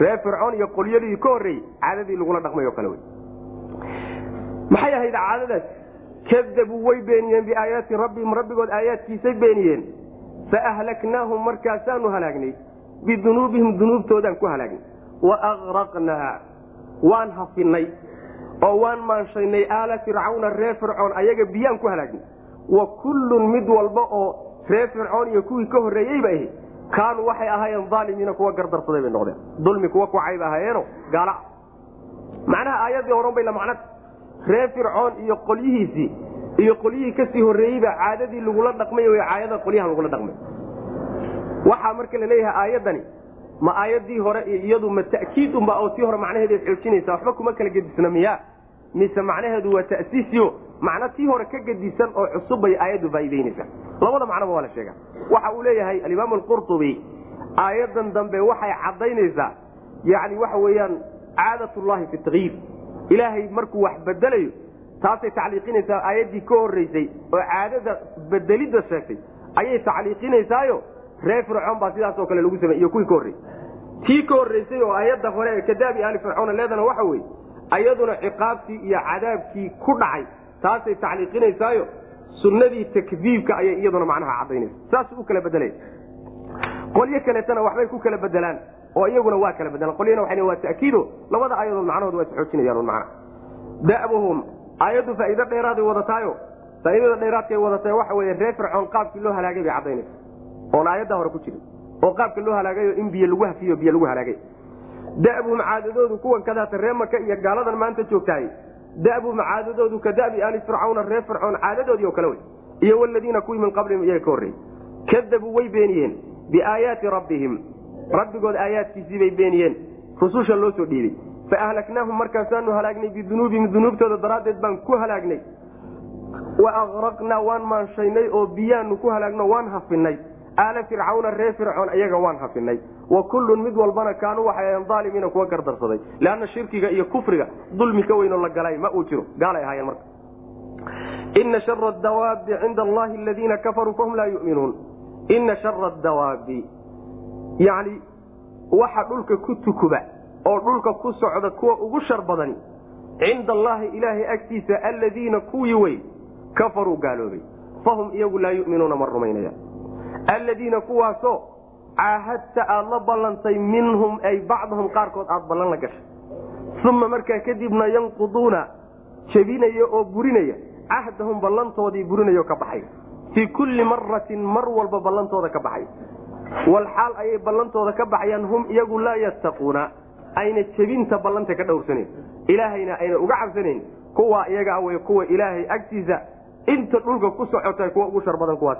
ree fircoon iyo qolyadii ka horreeyey caadadii lagula dhaqmay oo kale wey maxay ahayd caadadaas? Kadabuu way beeniyeen biaayaati rabbihim rabbigood aayaadkiisay beeniyeen. Faahlaknaahum markaasaanu halaagnay. Bidunuubihim dunuubtoodaan ku halaagnay. Waaqraqnaa waan hafinay oo waan maanshaynay aala fircawna ree fircoon ayaga biyaan ku halaagnay. Wa kullun mid walba oo ree fircoon iyo kuwii ka horreeyeyba ahi kaanuu waxay ahaayeen aalimiina kuwa gardarsaday bay noqdeen. Dulmi kuwa kucayba ahaayeeno gaala. Macnaha aayaddii horan bay la macnata ree fircoon iyo qolyihiisii iyo qolyihii ka sii horreeyeyba caadadii lagula dhaqmay caayada qolyahan lagula dhaqmay. Waxaa marka la aayaddani ma aayadii hore iyadu ma ta'kiid unba oo hore macnaheeda xoojinaysa waxba kuma kala gedisna miya. Mise macnaheedu waa ta'siisio macno tii hore ka gedisan oo cusub bay aayaddu faa'iideynaysaa labada macnoba waa la sheega waxa uu leeyahay alimaam alqurtubi aayadan dambe waxay caddaynaysaa yani waxa weeyaan caadatullahi fi takyiir ilaahay markuu wax bedelayo taasay tacliiqinaysaa aayaddii ka horreysay oo caadada bedelidda sheegtay. Ayay tacliiqinaysaayo reer fircoon baa sidaasoo kale lagu samey iyo kuwii ka horreysay. Tii ka horreysay oo aayadda hore ee kadaabi aali fircoona leedana waxa weye ayaduna ciqaabtii iyo cadaabkii ku dhacay taasay tacliiqinaysaayo sunnadii takdiibka ayay iyaduna macnaha cadaynaysa saas u kala bedelaya qolyo kaleetana waxbay ku kala bedelaan oo iyaguna waa kala bedelaan qolyana waa waa takiido labada aayadood macnahood waa isxoojinayaan mana dabuhum aayaddu faa'iido dheeraaday wadataayo. Faa'iidada dheeraadkay wadatay waxa weye reer fircoon qaabkii loo halaagay bay cadaynaysa oon aayaddaa hore ku jirin. Oo qaabka loo halaagayo in biyo lagu hafiyo biyo lagu halaagay. Dabuhum caadadoodu kuwan kadaata ree maka iyo gaaladan maanta joogtahay. Dabuhum caadadoodu ka dabi ali fircawna reer fircoon caadadoodii oo kale wey. Iyo waladiina kuwii min qablihim iyaga ka horreeyey kadabuu way beeniyeen biaayaati rabbihim rabbigood aayaadkiisii bay beeniyeen. Rususha loo soo dhiibay. Fa ahlaknaahum markaasaanu halaagnay bidunuubihim dunuubtooda daraaddeed baan ku halaagnay. Wa aqraqnaa waan maanshaynay oo biyaanu ku halaagno waan hafinay aala fircawna reer fircoon ayaga waan hafinay wa kullun mid walbana kaanuu waxay ahayn aalimiina kuwa gardarsaday. Leanna shirkiga iyo kufriga dulmi ka weynoo la galay ma uu jiro. Gaalay ahaayeen marka. Ina shara dawaabi cinda allahi aladiina kafaruu fahum laa yuminuun. Ina shara dawaabi yani waxa dhulka ku tukuba oo dhulka ku socda kuwa ugu shar badani cinda allaahi ilaahay agtiisa aladiina kuwii wey kafaruu gaaloobay. Fahum iyagu laa yuminuuna ma rumaynaya. Aladiina kuwaasoo caahadta aad la ballantay minhum ay bacdahum qaarkood aad ballan la gashay. Uma markaa kadibna yanquduuna jebinaya oo burinaya cahdahum ballantoodii burinaya ka baxay. Fii kulli maratin mar walba ballantooda ka baxay walxaal ayay ballantooda ka baxayaan hum iyagu laa yattaquuna ayna jebinta ballanta ka dhowrsanayn ilaahayna ayna uga cabsanayn kuwaa iyagaa wey kuwa ilaahay agtiisa inta dhulka ku socota kuwa ugu shar badan kuwaas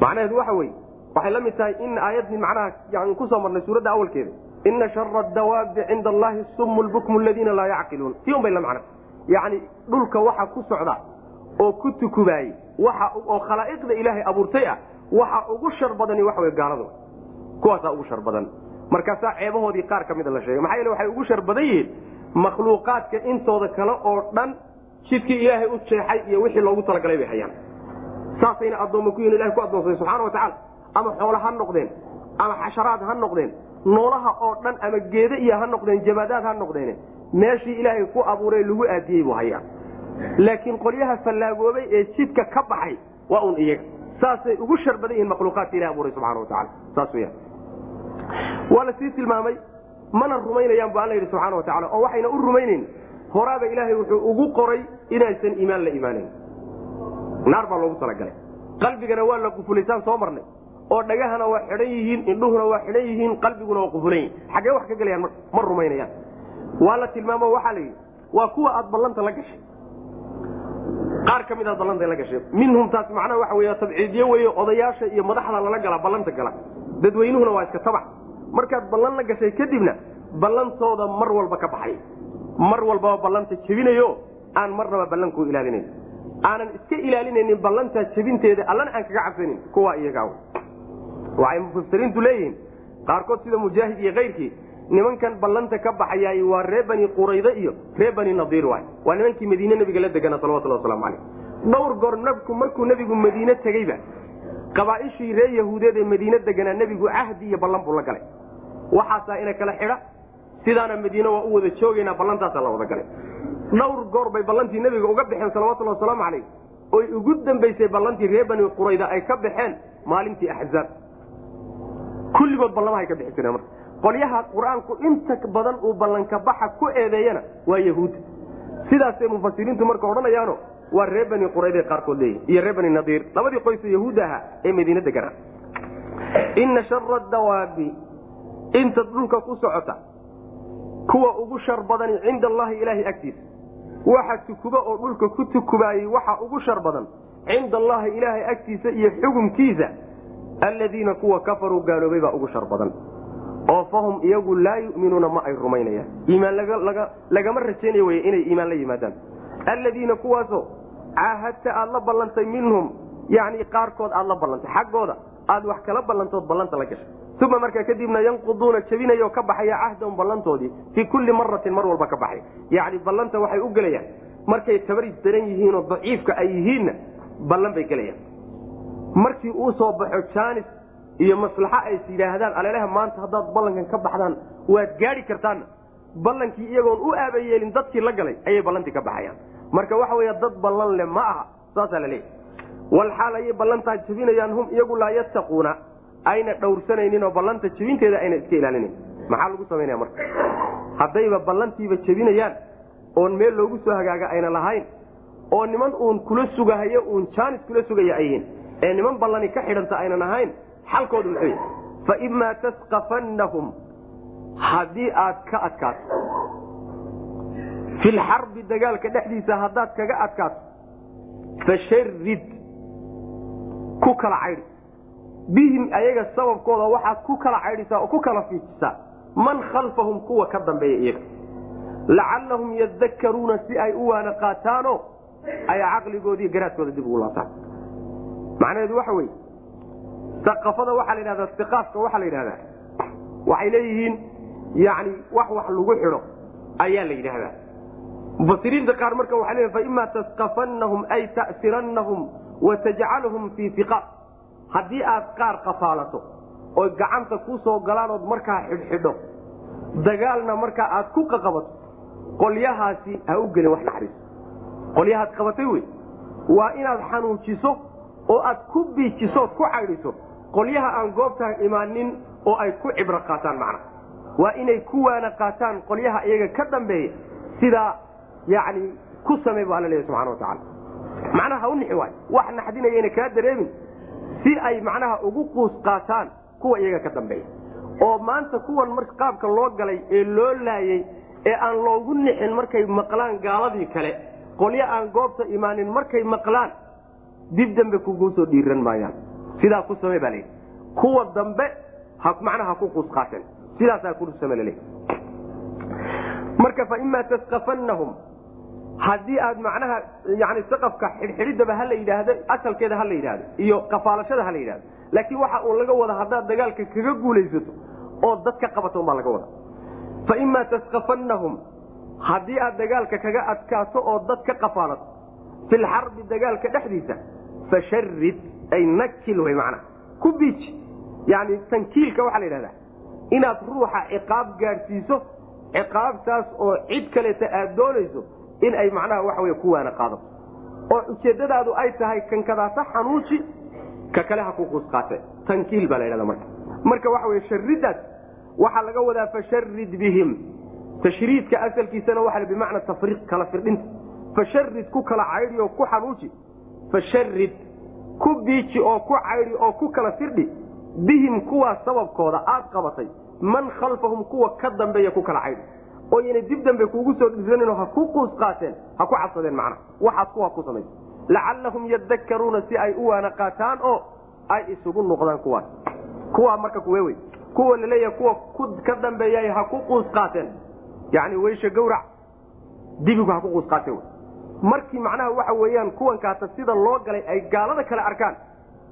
macnaheedu waxa weye waxay la mid tahay in aayadii macnaha yani ku soo marnay suuradda awalkeeda. Ina shara dawaabi cinda allahi sumu lbukmu aladiina laa yacqiluun. Tii un bay la macna yacni dhulka waxa ku socda oo ku tukubaayey waxa oo khalaa'iqda ilaahay abuurtay ah waxa ugu shar badani waxa wey gaaladu. Kuwaasaa ugu shar badan. Markaasaa ceebahoodii qaar ka mida la sheegay. Maxaa yeele waxay ugu shar badan yihiin makhluuqaadka intooda kale oo dhan jidkii ilaahay u jeexay iyo wixii loogu talagalay bay hayaan. Saasayna addoomma ku yihiin ilahay ku addoonsaday subxana wa tacaala. Ama xoolo ha noqdeen ama xasharaad ha noqdeen noolaha oo dhan ama geede iyo ha noqdeen jamaadaad ha noqdeen meeshii ilaahay ku abuuray lagu aadiyey buu hayaa. Laakiin qolyaha fallaagoobay ee jidka ka baxay waa un iyaga saasay ugu shar badan yihiin makhluuqaadka ilahi abuuray subxana wa tacala saas weyaan waa la sii tilmaamay mana rumaynayaan bu alla yidhi subxana wa tacala oo waxayna u rumaynayn horaaba ilaahay wuxuu ugu qoray inaysan iimaan la imaanayn. Naar baa loogu talagalay. Qalbigana waa la qufulisaan soo marnay. Oo dhagahana waa xidhan yihiin indhuhuna waa xidhan yihiin qalbiguna waa qufulan xaggee wax ka gelayaan ma rumaynayaan. Waa la tilmaamo waxaa la yidhi waa kuwa aad ballanta la gashay qaar ka mid aad ballanta la gashay minhum taas macnaha waxa wey tabciidyo weeye odayaasha iyo madaxda lala gala ballanta gala. Dadweynuhuna waa iska tabac markaad ballan la gashay kadibna ballantooda mar walba ka baxay. Mar walbaba ballanta jebinayo aan marnaba ballankuu ilaalinayn aanan iska ilaalinaynin ballantaa jebinteeda allana aan kaga cabsanin kuwa iyagaa waxay mufasiriintu leeyihiin. Qaarkood sida mujaahid iyo kayrkii nimankan ballanta ka baxayaay waa ree bani qurayde iyo ree bani nadiir waay. Waa nimankii madiine nabiga la degana salawatullah waslamu caleyh dhowr goor nabku markuu nebigu madiine tegeyba qabaaishii ree yahuudeed ee madiine deganaa nebigu cahdi iyo ballan buu la galay. Waxaasaa ina kala xidha sidaana madiine waa u wada joogaynaa ballantaasaa la wada galay. Dhowr goor bay ballantii nebiga uga baxeen salawatullah wasalaamu calayh. Oy ugu dambaysay ballantii ree bani qurayda ay ka baxeen maalintii axzaab kulligood ballamahay ka bixi jireen marka qolyaha qur'aanku inta badan uu ballanka baxa ku eedeeyana waa yahuudda sidaasay mufasiriintu marka odhanayaano waa ree bani qurayday qaarkood leeyihiin iyo ree bani nadiir. Labadii qoyso yahuudda ahaa ee madiine deganaa ina shara dawaabi inta dhulka ku socota kuwa ugu shar badani cinda allahi ilaahay agtiisa. Waxa tukuba oo dhulka ku tukubaayey waxa ugu shar badan cinda allahi ilaahay agtiisa iyo xukumkiisa. Aladiina kuwa kafaruu gaaloobay baa ugu shar badan oo fahum iyagu laa yuminuuna ma ay rumaynayaan. Iimaan lagama rajaynayo wey inay iimaan la yimaadaan. Aladiina kuwaasoo caahadta aad la ballantay minhum yani qaarkood aad la ballantay xaggooda aad wax kala ballantood ballanta la gashay. Uma markaa kadibna yanquduuna jabinayo ka baxaya cahdahum ballantoodii fii kulli maratin mar walba ka baxay yani ballanta waxay u gelayaan. Markay tabaris daran yihiinoo daciifka ay yihiinna ballan bay gelayaan. Markii uu soo baxo jaanis iyo maslaxo ays yidhaahdaan aleleha maanta haddaad ballankan ka baxdaan waad gaadhi kartaanna ballankii iyagoon u aabayeelin dadkii la galay ayay ballantii ka baxayaan. Marka waxa wey dad ballan le ma aha saasaa la leeyahy walxaal ayay ballantaa jebinayaan hum iyagu laa yattaquuna. Ayna dhowrsanaynin oo ballanta jebinteeda ayna iska ilaalinayn maxaa lagu samaynaya marka? Haddayba ballantiiba jebinayaan oon meel loogu soo hagaaga ayna lahayn oo niman uun kula sugahayo uun jaanis kula sugaya ay yihiin ee niman ballani ka xidhanta aynan ahayn xalkoodu muxuu yahy fa imaa tasqafannahum. Haddii aad ka adkaato. Filxarbi dagaalka dhexdiisa haddaad kaga adkaato. Fasharid ku kala caydhi bihim ayaga sababkooda waxaad ku kala caydhisaa oo ku kala fiijisaa. Man khalfahum kuwa ka dambeeya iyaga. Lacallahum yadakkaruuna si ay u waana qaataano ay caqligoodiiyo garaadkooda dib ugu laabtaan. Macnaheedu waxa weye saqafada waxaa la yidhahdaa siqaafka waxaa la yidhahdaa. Waxay leeyihiin yani wax wax lagu xidho ayaa la yidhaahdaa mufasiriinta qaar marka waxay leeyihiin faima tasqafannahum ay ta'sirannahum watajcalhum fii iqa haddii aad qaar qafaalato oy gacanta ku soo galaan markaa xidhxidho dagaalna markaa aad ku qaqabato qolyahaasi ha u gelin wax naxariis. Qolyahaad qabatay wey. Waa inaad xanuujiso oo aad ku biijisood ku caydhiso qolyaha aan goobtaa imaanin oo ay ku cibro qaataan macna. Waa inay ku waana qaataan qolyaha iyaga ka dambeeya sidaa yani ku samey baa alla leeya subxana wa tacala macnaha ha u nixi waayo wax naxdinayayna kaa dareemin si ay macnaha ugu quus qaataan kuwa iyaga ka dambeeya. Oo maanta kuwan marka qaabka loo galay ee loo laayey ee aan loogu nixin markay maqlaan gaaladii kale qolyo aan goobta imaanin markay maqlaan dib dambe kugu soo dhiiran maayaan sidaa ku samey baa layidhi kuwa dambe macnaha ku quus qaateen sidaasaa ku same laleeya marka faimaa tasqafannahum haddii aad macnaha yani saqafka xidhxidhidaba ha la yidhaahdo asalkeeda ha la yidhaahdo iyo kafaalashada ha la yidhahdo laakiin waxa uun laga wada haddaad dagaalka kaga guulaysato oo dad qabato unbaa laga wada. Faimaa tasqafannahum haddii aad dagaalka kaga adkaato oo dad ka qafaalato filxarbi dagaalka dhexdiisa fasharid ay nakil wey macnaha ku biij yani tankiilka waxaa la yidhahdaa inaad ruuxa ciqaab gaadhsiiso ciqaabtaas oo cid kaleeta aad doonayso in ay macnaha waxa wey ku waana qaadato oo ujeeddadaadu ay tahay kankadaasa xanuuji ka kale ha ku quusqaate tankiil baa la ydhahda marka marka waxa wey sharidaas waxaa laga wadaa fasharid bihim tashriidka asalkiisana waa bimacna tafriiq kala firdhinta fasharid ku kala caydhi oo ku xanuuji fasharid ku biiji oo ku caydhi oo ku kala firdhi bihim kuwaa sababkooda aad qabatay man khalfahum kuwa ka dambeeya ku kala caydhi oo yana dib dambe kuugu soo dhisanin ha ku quus qaateen ha ku cabsadeen macna. Waxaad kuwa ku samaysa lacallahum yadakkaruuna si ay u waana qaataan oo ay isugu noqdaan kuwaas kuwaa marka kuwe kuwa laleeyaha kuwa ka dambeeya ha ku quus qaateen. Yani weysha gawrac dibigu ha ku quus qaateen markii macnaha waxa weeyaan kuwankaata sida loo galay ay gaalada kale arkaan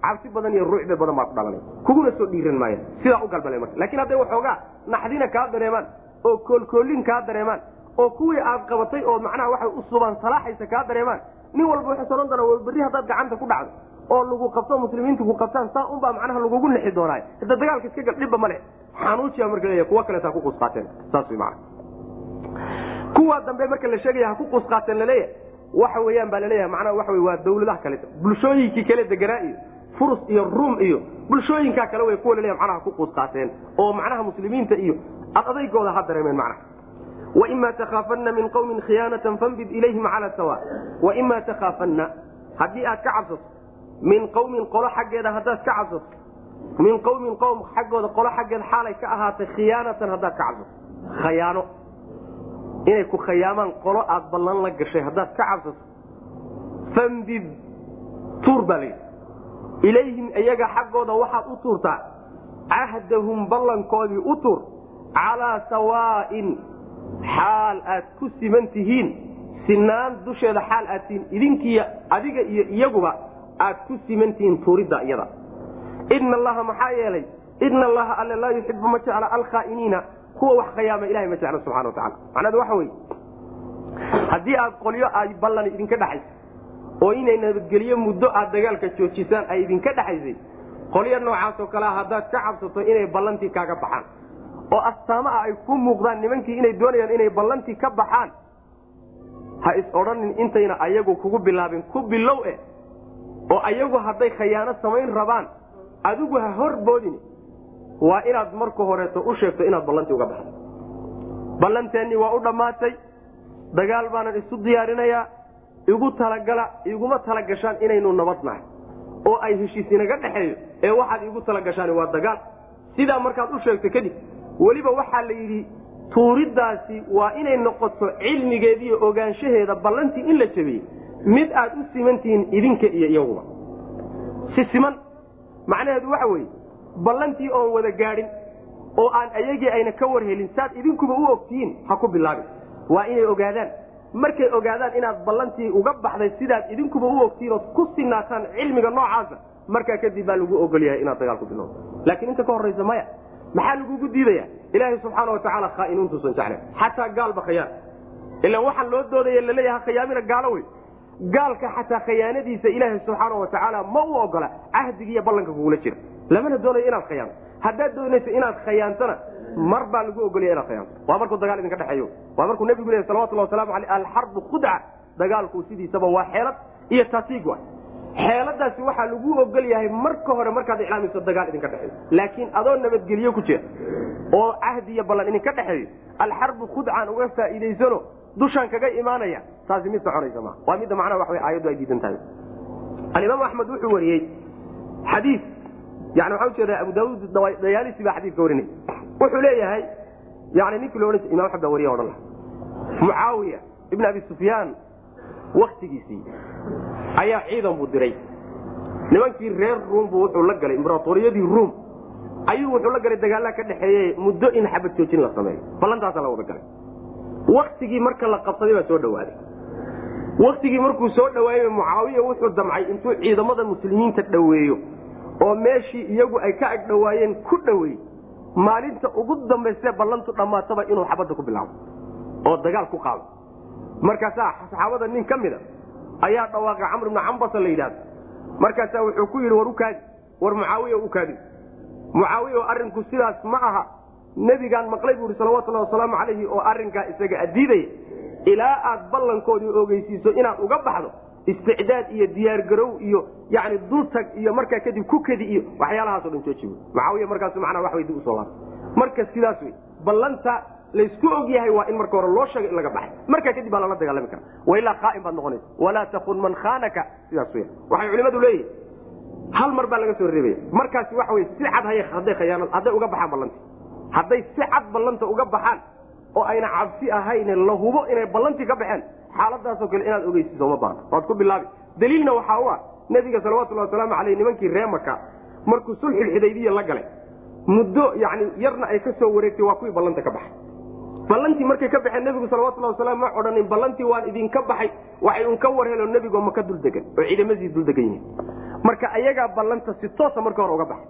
cabsi badan iyo ruucbe badan baa ku dhalanay. Kuguna soo dhiiran maayaan sidaa u galbale marka. Lakin hadday waxoogaa naxdina kaa dareemaan oo koolkoolin kaa dareemaan oo kuwii aad qabatay oo macnaha waxay u subaan salaaxaysa kaa dareemaan nin walba waxay soran doonaa berri haddaad gacanta ku dhacdo oo lagu qabto muslimiintu ku qabtaan saa unbaa macnaha lagugu nixi doonaayo hadda dagaalka iska gal dhibba male xanuujiya marka leeya kuwa kaleeta ha ku quus qaateen. Saas way macana kuwaa dambe marka la sheegaya ha ku quus qaateen la leeyahay waxa weeyaan baa la leeyahay macnaha waxa wey waa dawladaha kaleta bulshooyinkii kale deganaa iyo furus iyo ruum iyo bulshooyinkaa kale wey kuwa la leeyahay macnaha ha ku quus qaateen oo macnaha muslimiinta iyo adaygooda ha dareemeen macnaha. Waima takhaafanna min qawmin khiyaanatan fambid ilayhim cala sawa waima takhaafanna haddii aad ka cabsato min qawmin qolo xaggeeda haddaad ka cabsato min qawmin qowm xaggooda qolo xaggeeda xaalay ka ahaatay khiyaanatan haddaad ka cabsato. Khayaano inay ku khayaamaan qolo aad ballan la gashay haddaad ka cabsato fambid tuur baa layidhi ilayhim iyaga xaggooda waxaad u tuurtaa cahdahum ballankoodii u tuur calaa sawaain xaal aad ku siman tihiin sinaan dusheeda xaal aad tihiin idinkiiyo adiga iyo iyaguba aad ku siman tihiin tuuridda iyada. Ina allaha maxaa yeelay? Ina allaha alle laa yuxibu ma jecla alkhaainiina kuwa wax khayaama ilahay ma jecla subxana watacala macnahedu waxa weye haddii aad qolyo ay ballan idinka dhexaysa oo inay nabadgelyo muddo aad dagaalka joojisaan ay idinka dhexaysay qolyo noocaasoo kalea haddaad ka cabsato inay ballantii kaaga baxaan. Oo astaamo ah ay ku muuqdaan nimankii inay doonayaan inay ballantii ka baxaan. Ha is odhanin intayna ayagu kugu bilaabin ku bilow eh. Oo ayagu hadday khayaano samayn rabaan adigu ha horboodin waa inaad marka horeeto u sheegto inaad ballantii uga baxdo. Ballanteennii waa u dhammaatay. Dagaal baanan isu diyaarinayaa. Igu talagala iguma talagashaan inaynu nabad nahay oo ay heshiis inaga dhexeeyo ee waxaad igu talagashaan waa dagaal. Sidaa markaad u sheegto kadib weliba waxaa la yidhi tuuriddaasi waa inay noqoto cilmigeediiyo ogaanshaheeda ballantii in la jabiyey. Mid aad u simantihiin idinka iyo iyaguba. Si siman macnaheedu waxa weeye ballantii oon wada gaadhin oo aan ayagii ayna ka warhelin saad idinkuba u ogtihiin ha ku bilaabin. Waa inay ogaadaan. Markay ogaadaan inaad ballantii uga baxday sidaad idinkuba u ogtihiin ood ku sinaataan cilmiga noocaasa markaa kadib baa lagu ogolyahay inaad dagaal ku laakiin inta ka horraysa maya maxaa lagugu diidaya ilaahay subxaana watacaala khaa'inuuntuusan jeclen xataa gaalba khayaan. Ilaan waxaan loo doodaya laleeyaha khayaamina gaalo wey. Gaalka xataa khayaanadiisa ilaahay subxaana watacaala ma u ogola cahdigiiyo ballanka kugula jira lamana doonayo inaad khayaanto haddaad doonayso inaad khayaantana mar baa lagu ogolaya inaad khayaanto waa markuu dagaal idinka dhexeeyo. Waa markuu nebigu leeyahy salawatullahi waslamu aleyh alxarbu khudca. Dagaalku sidiisaba waa xeelad iyo tasiig wa xeeladaasi waxaa lagu ogol yahay marka hore markaad iclaamiso dagaal idinka dhexeeyo. Laakiin adoo nabadgelyo ku jira oo cahdi iyo ballan idinka dhexeeyo alxarbu khudcaan uga faa'iidaysano dushaan kaga imaanaya. Taasi mid soconaysa ma. Waa midda macnaha wax wey aayaddu ay diidan tahay. Alimaam axmed wuxuu wariyey xadii yani waxaa ujeeda abu daauud dayaalisi baa xadiidka warinay. Wuxuu leeyahay yani ninkii lo odhan imam axmed wariya odhan laha mucaawiya ibn abi sufyaan waktigiisii ayaa ciidan buu diray. Nimankii reer ruum buu wuxuu la galay imbratoriyadii ruum. Ayuu wuxuu la galay dagaallaa ka dhexeeye muddo in xabad joojin la sameeyo ballantaasa la wada galay. Waktigii marka la qabsaday baa soo dhawaaday. Waktigii markuu soo dhawaayey mucaawiya wuxuu damcay intuu ciidamada muslimiinta dhoweeyo oo meeshii iyagu ay ka ag dhowaayeen ku dhoweey maalinta ugu dambaysee ballantu dhammaataba inuu xabadda ku bilaabo oo dagaal ku qaado. Markaasaa saxaabada nin ka mida ayaa dhawaaqay camr ibnu cambasa la yidhahdo markaasaa wuxuu ku yidhi war ukaadi war mucaawiya ukaadi mucaawiya oo arrinku sidaas ma aha nebigaan maqlay buu ihi salawatullahi wasalaamu calayhi oo arrinkaa isaga adiidaya ilaa aad ballankoodii ogeysiiso inaad uga baxdo isticdaad iyo diyaargarow iyo yani dultag iyo markaa kadib ku kadi iyo waxyaalahaasoo dhan jooji mucaawiya markaas manaa wax wey dib u soo laabtay. Marka sidaas wey ballanta laysku og yahay waa in marka hore loo sheega in laga baxay. Markaa kadib baa lala dagaalami kara wailaa qaa'im baad noqonaysa. Walaa takun man khaanaka. Sidaas wey waxay culimadu leeyihiin hal mar baa laga soo reebaya. Markaasi waxa wey si cad hay hadday khayaanad hadday uga baxaan ballanta hadday si cad ballanta uga baxaan oo ayna cabsi ahayne la hubo inay ballantii ka baxeen xaaladaasoo kale inaad ogeysiiso ma baana waad ku bilaabi. Daliilna waxaa u ah nebiga salawatullahi wasalaamu caleyh nimankii reemaka markuu sulxulxudaybiya la galay muddo yani yarna ay ka soo wareegtay waa kuwii ballanta ka baxay. Ballantii markay ka baxeen nebigu salawatullah wasalam ma odhanin ballantii waan idinka baxay waxay un ka war helo nebigoo maka dul degan oo ciidamadii dul degan yihiin. Marka ayagaa ballanta si toosa marka hore uga baxay.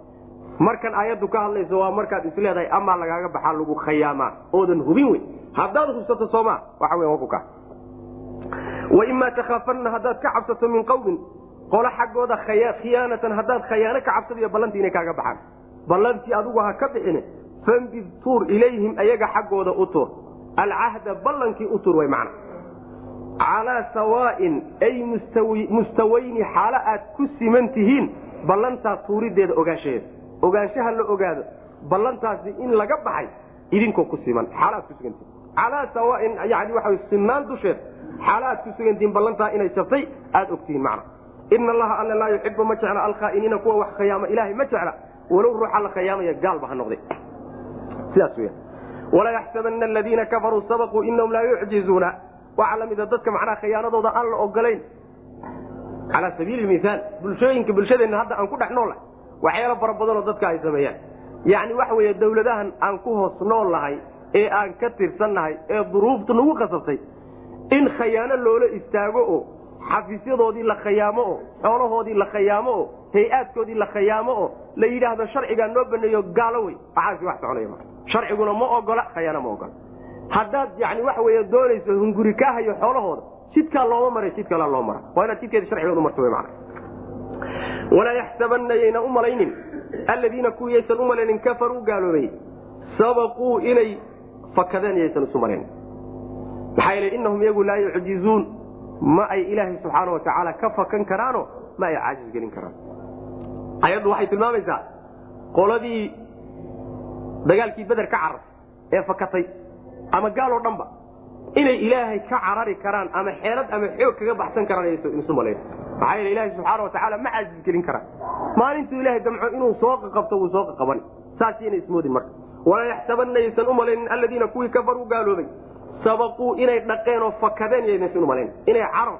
Markan aayaddu ka hadlayso waa markaad is leedahay amaa lagaaga baxaa lagu khayaamaa. Oodan hubin wey haddaad hubsato sooma waxa wey waa ku ka waimaa takhaafanna haddaad ka cabsato min qawmin qolo xaggooda khiyaanatan haddaad khayaano ka cabsadayo ballantii inay kaaga baxaan. Ballantii adigu ha ka bixine fambid tuur ilayhim ayaga xaggooda u tuur. Alcahda ballankii u tuur way macna. Calaa sawaain ay mustawayni xaalo aad ku siman tihiin ballantaa tuurideeda ogaanshaheeda ogaanshaha la ogaado ballantaasi in laga baxay idinkoo ku siman xaala aad ku sugantihin calaa sawaain yani waxa sinaan dusheed xaala aad ku sugantihiin ballantaa inay jabtay aad ogtihiin macna. Ina allaha alla laa yuxibu ma jecla alkhaainiina kuwa wax khayaama ilaahay ma jecla. Walow ruuxa la khayaamaya gaalba ha noqday sidaas weya walaa yaxsabana aladiina kafaruu sabaquu inahum laa yucjizuuna. Waxaa la mida dadka macnaha khiyaanadooda aan la ogolayn calaa sabiili miaal bulshooyinka bulshadeenna hadda aan ku dhex noollahay waxyaalo fara badanoo dadka ay sameeyaan. Yacni waxa weeye dawladahan aan ku hoos nool ee aan ka tirsannahay ee duruuftu nagu qasabtay in khayaano loola istaago oo xafiisyadoodii la khayaamo oo xoolahoodii la khayaamo oo hay'aadkoodii la khayaamo oo la yidhaahdo sharcigaa noo baneeyo gaalo wey waxaasi wax soconaya ma sharciguna ma ogola khayaano ma ogola. Haddaad yani waxa wey doonayso hunguri kaa hayo xoolahooda jidkaa looma maray jid kalaa loo mara waa inaad jidkeeda sharcigood umarto w man walaa yaxsabana yayna u malaynin. Aladiina kuwiyaysan u malaynin kafaruu gaaloobay. Sabaquu inay fakadeen yaysan isu malayn maxaa yeele innahum iyagu laa yucjizuun. Ma ay ilaahay subxaana wa tacaala ka fakan karaano ma ay caajis gelin karaan. Ayaddu waxay tilmaamaysaa qoladii dagaalkii beder ka carar ee fakatay ama gaal oo dhanba inay ilaahay ka carari karaan ama xeelad ama xoog kaga baxsan karaan isu malayn maxaa yeele ilaahay subxaana wa tacaala ma caajis gelin karaan. Maalintuu ilahay damco inuu soo qaqabto wuu soo qaqabani saas inay ismoodin marka. Walaa yaxsabanna yaysan u malaynin alladiina kuwii kafaruu gaaloobay sabaquu inay dhaqeen oo fakadeen yaysan u malayn inay carar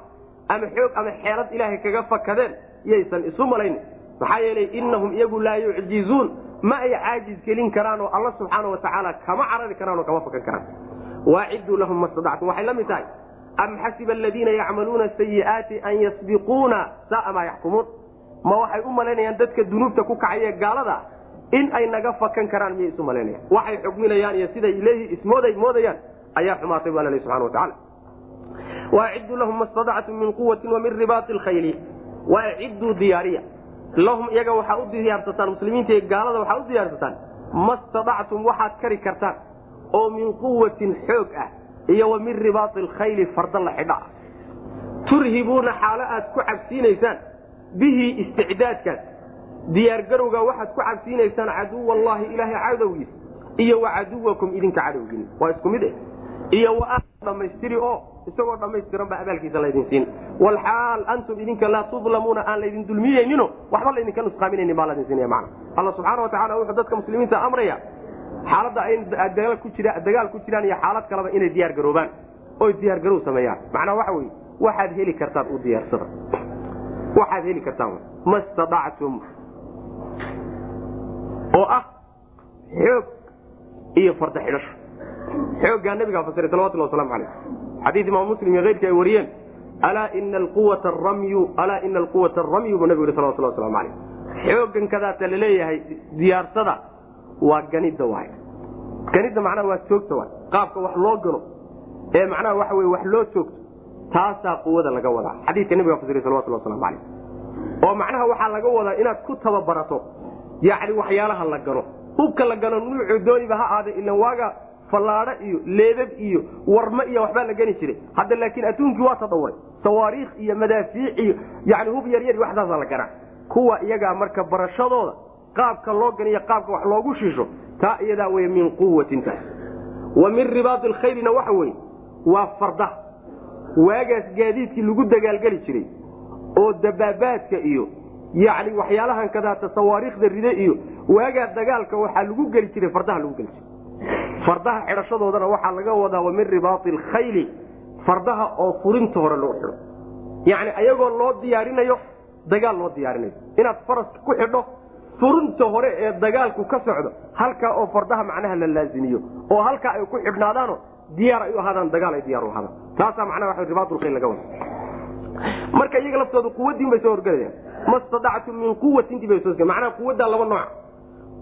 ama xoog ama xeelad ilaahay kaga fakadeen yaysan isu malaynin maxaa yeelay innahum iyagu laa yucjizuun. Ma ay caajis gelin karaan oo alla subxaana wa tacaala kama carari karaan oo kama fakan karaan. Waaciduu lahum ma stadactum waxay la mid tahay am xasiba aladiina yacmaluuna sayi'aati an yasbiquuna? Saaa maa yaxkumuun ma waxay u malaynayaan dadka dunuubta ku kacay ee gaalada? In ay naga fakan karaan miyay isu malaynayaan? Waxay xugminayaan iyo siday leeyihi ismooday moodayaan ayaa xumaatay bu alla leh subxana wa tacala waaciduu lahum ma stadactum min quwatin wa min ribaati lkhayli waaciduu diyaariya. Lahum iyaga waxaa u diyaarsataan muslimiinta gaalada waxaa u diyaarsataan ma stadactum waxaad kari kartaan oo min quwatin xoog ah iyo wa min ribaati alkhayli farda la xidha. Ah turhibuuna xaalo aad ku cabsiinaysaan bihi isticdaadkaas. Diyaargarowga waxaad ku cabsiinaysaan caduw allaahi ilaahay cadowgiis iyo wa caduwakum idinka cadowgiin waa isku mid eh iyo wa dhammaystiri oo isagoo dhammaystiran baa abaalkiisa laydin siin. Walxaal antum idinka laa tudlamuuna aan laydin dulmiyeynino waxba laydinka nusqaaminaynin baa laydin siinaya macna. Alla subxaana wa tacala wuxuu dadka muslimiinta amraya xaaladda ay ku jira dagaal ku jiraan iyo xaalad kaleba inay diyaar garoobaan oy diyaar garow sameeyaan. Macnaha waxa weye waxaad heli kartaan u diyaarsada. Waxaad heli kartaan ma stadactum oo ah xoog iyo farda xooggaa nabigaa fasiray salawatullah waslamu calayh. Xadiis imaam muslim iyo keyrkii ay wariyeen alaa ina alquwata ramyu alaa ina alquwata aramyu buu nabigu yihi salawatullah waslamu calayh. Xooggan kadaata la leeyahay diyaarsada waa ganidda waay. Ganidda macnaha waa joogta waay. Qaabka wax loo gano ee macnaha waxa weye wax loo joogto taasaa quwada laga wadaa. Xadiiska nabiga fasiray salawatullah waslamu calayh. Oo macnaha waxaa laga wadaa inaad ku tababarato yacni waxyaalaha la gano hubka la gano nuucu dooniba ha aada ilan waaga fallaadho iyo leebab iyo warmo iyo waxbaa la geni jiray. Hadda laakiin adduunkii waa tadawuray sawaariikh iyo madaafiic iyo yani hub yaryar waxdaasaa la ganaa kuwa iyagaa marka barashadooda qaabka loo ganiyo qaabka wax loogu shiisho taa iyadaa wey min quwatin taas. Wa min ribaadi alkhaylina waxa weye waa farda. Waagaas gaadiidkii lagu dagaalgeli jiray oo dabaabaadka iyo yacni waxyaalahan kadaata sawaariikhda ride iyo waagaa dagaalka waxaa lagu geli jiray fardaha lagu geli jiray fardaha xidhashadoodana waxaa laga wadaa wa min ribaati alkhayli fardaha oo furinta hore loo xidho. Yacni ayagoo loo diyaarinayo dagaal loo diyaarinayo. Inaad faraska ku xidho furinta hore ee dagaalku ka socdo halkaa oo fardaha macnaha la laazimiyo. Oo halkaa ay ku xidhnaadaano diyaar ay u ahaadaan dagaal ay diyaar u ahaadaan. Taasaa macnaha waa ribaatulkhayl laga wada marka iyaga laftooda quwadiin bay soo horgelayaan. Ma stadactum min quwatintii bay soo macnaha quwaddaa laba nooc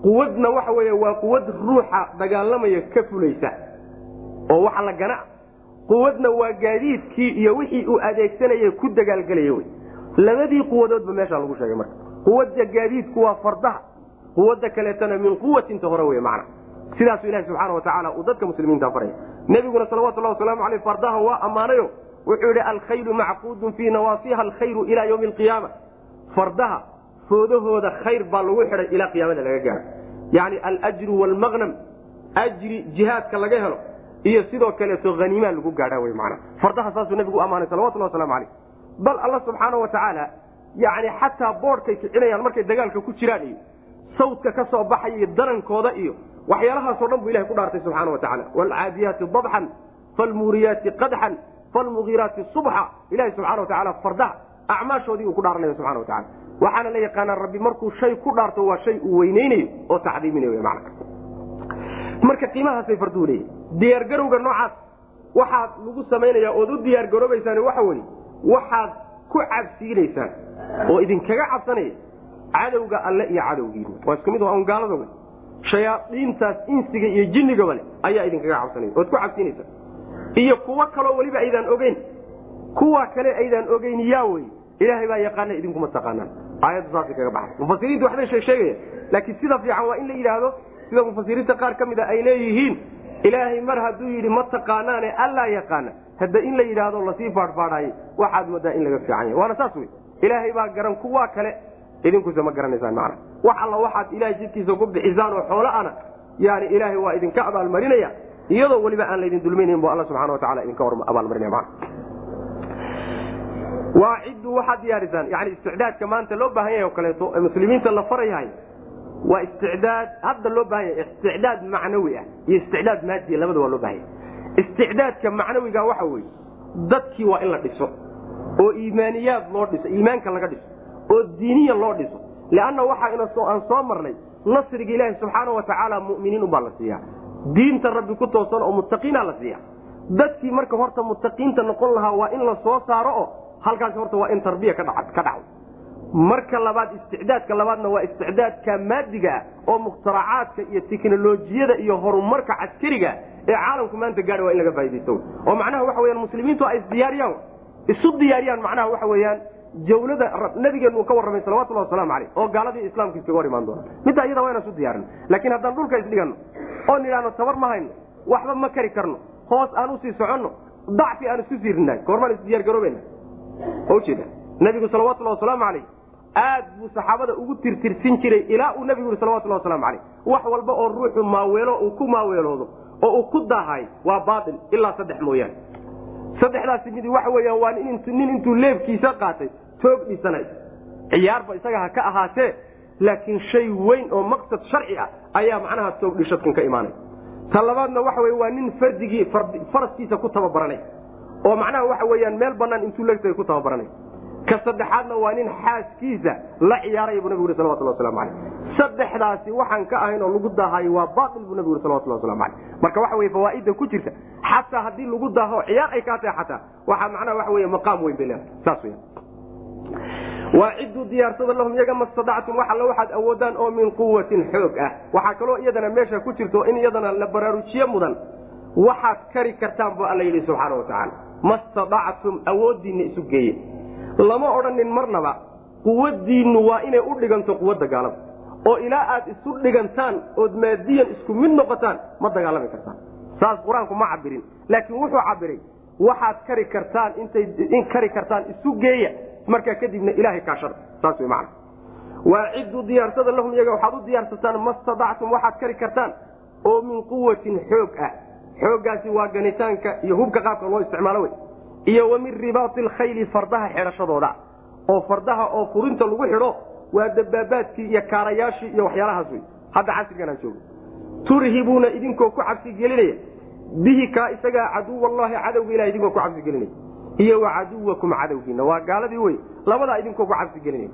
quwadna waxa weeye waa quwad ruuxa dagaalamaya ka fulaysa oo waxa la gana. Quwadna waa gaadiidkii iyo wixii uu adeegsanaya ku dagaalgelaya wy labadii quwadoodba meeshaa lagu sheegay marka. Quwadda gaadiidku waa fardaha quwadda kaleetana min quwatinta hore wey macna. Sidaasuu ilahi subxaana watacaala uu dadka muslimiinta faraya nebiguna salawatullahi wasalaamu aleyh fardaha waa ammaanayo. Wuxuu yidhi alkhayru macquudun fii nawaasiha alkhayru ilaa ywmi alqiyaama fardaha foodahooda khayr baa lagu xidhay ilaa qiyaamada laga gaaro. Yani alajru waalmaqnam ajri jihaadka laga helo iyo sidoo kaleeto haniimaa lagu mana fardaha saasuu nabigu ammaanay salawatullah waslamu aleyh bal alla subxaana wa tacaala yani xataa boodhkay kicinayaan markay dagaalka ku jiraan iyo sawdka ka soo baxaya iyo darankooda iyo waxyaalahaasoo dhan buu ilahay ku dhaartay subxaana wa tacala waalcaadiyaati dabxan falmuuriyaati qadxan falmugiiraati subxa. Ilahi subxana wa tacala fardaha acmaashoodii uu ku dhaaranaya subxana wa tacala waxaana la yaqaanaa rabbi markuu shay ku dhaarto waa shay uu weyneynayo oo tacdiiminayo man marka qiimahaasay farduhu leeyihi diyaargarowga noocaas waxaad lagu samaynaya ood u diyaargaroobaysaan waxa weye waxaad ku cabsiinaysaan oo idinkaga cabsanaya cadowga alle iyo cadowgiina waa isku mid un gaalada wey shayaaiintaas insiga iyo jinnigaba le ayaa idinkaga cabsanaya ood ku cabsiinaysaan. Iyo kuwo kaloo weliba aydaan ogeyn. Kuwa kale aydaan ogeyn yaa wey ilaahay baa yaqaana idinkuma taqaanaan. Aayadda saasay kaga baxay mufasiriintu waxbay sheeg sheegaya laakiin sida fiican waa in la yidhaahdo sida mufasiriinta qaar ka mida ay leeyihiin ilaahay mar hadduu yidhi ma taqaanaane allaa yaqaana. Hadda in la yidhaahdo la sii faadhfaadhaayay waxaad moodaa in laga fiican yahay. Waana saas wey. Ilaahay baa garan kuwaa kale idinkuse ma garanaysaan macna. Wax alla waxaad ilahay jidkiisa ku bixisaan oo xoolo ana yani ilaahay waa idinka abaalmarinaya iyadoo weliba aan laydin dulmaynayn bu alla subxana watacala idinka abaalmarinaya mana waa ciddu waxaad diyaarisaan. Yani isticdaadka maanta loo baahan yahay oo kaleeto ee muslimiinta la farayahay waa isticdaad hadda loo baahan yahay isticdaad macnawi ah iyo isticdaad maadiya labada waa loo baahan yahay. Isticdaadka macnawiga waxa weeye dadkii waa in la dhiso oo iimaaniyaad loo dhiso iimaanka laga dhiso oo diiniya loo dhiso. Leanna waxaa aan soo marnay nasriga ilaahi subxaana wa tacaala muminiin unbaa la siiya diinta rabbi ku toosan oo muttaqiina la siiya dadkii marka horta muttaqiinta noqon lahaa waa in la soo saaro oo halkaas horta waa in tarbiya ka dhacdo marka labaad isticdaadka labaadna waa isticdaadka maadiga oo mukhtaracaadka iyo teknolojiyada iyo horumarka caskariga ee caalamku maanta gaadha waa in laga faa'idaysto oo macnaha waxa weyaan muslimiintu ay isdiyaariyaan isu diyaariyaan macnaha waxa weeyaan jawlada nabigeenu ka warramay salawatullahi wasalaamu caleyh oo gaaladii islaamka iskaga hor imaan doona midda iyada waa inaan isu diyaarin. Laakiin haddaan dhulka isdhiganno oo nidhaahno tabar ma hayno waxba ma kari karno hoos aan u sii soconno dacfi aan isku siirinaay goormaan isdiyaargaroobeyna ma ujeeda nabigu salawatullahi wasalaamu caleyh aad buu saxaabada ugu tirtirsin jiray ilaa uu nabigu yii salawatullah waslamu caleyh wax walba oo ruuxu maaweelo uu ku maaweeloodo oo uu ku daahay waa baail ilaa saddex mooyaane. Saddexdaasi midi waxa weeyaan waa nin intuu leebkiisa qaatay toog dhisanay ciyaarba isaga ha ka ahaatee laakiin shay weyn oo maqsad sharci ah ayaa macnaha toog dhishadkan ka imaanay. Ta labaadna waxa wey waa nin fardigii faraskiisa ku tababaranay oo macnaha waxa weyaan meel banaan intuu legtay ku tababaranay. Ka saddexaadna waa nin xaaskiisa la ciyaaray buu nabigu yhi salawatullah waslamu caleyh saddexdaasi waxaan ka ahayn oo lagu daahayo waa baail buu nabigu yhi salawatullah waslamu caleyh marka waxa weye fawaaida ku jirta xataa haddii lagu daaho ciyaar ay kaa tahay xataa waxaa macnaha waxa wey maqaam weyn bay leedahay. Saas weya waa cidduu diyaarsada lahum iyaga mastadactum wax alla waxaad awoodaan oo min quwatin xoog ah. Waxaa kaloo iyadana meesha ku jirto in iyadana la baraarujiye mudan. Waxaad kari kartaan bu alla yidhi subxaana wa mastadactum awooddiinna isu geeye lama odhanin marnaba quwadiinnu waa inay u dhiganto quwadda gaalada. Oo ilaa aad isu dhigantaan ood maadiyan isku mid noqotaan ma dagaalami kartaan. Saas qur'aanku ma cabirin laakiin wuxuu cabiray waxaad kari kartaan intay in kari kartaan isu geeya markaa kadibna ilaahay kaashada saas way macana waa cidduu diyaarsada lahum iyaga waxaad u diyaarsataan mastadactum waxaad kari kartaan oo min quwatin xoog ah xooggaasi waa ganitaanka iyo hubka qaabka loo isticmaalo wey iyo wa min ribaati alkhayli fardaha xidhashadooda oo fardaha oo furinta lagu xidho waa dabaabaadkii iyo kaarayaashii iyo waxyaalahaas wey hadda casrigan joogo. Turhibuuna idinkoo ku cabsi gelinaya. Bihi kaa isagaa caduwallaahi cadowga ilah idinkoo ku cabsi gelinaya. Iyo wa caduwakum cadowgiina. Waa gaaladii wey labadaa idinkoo ku cabsi gelinaya.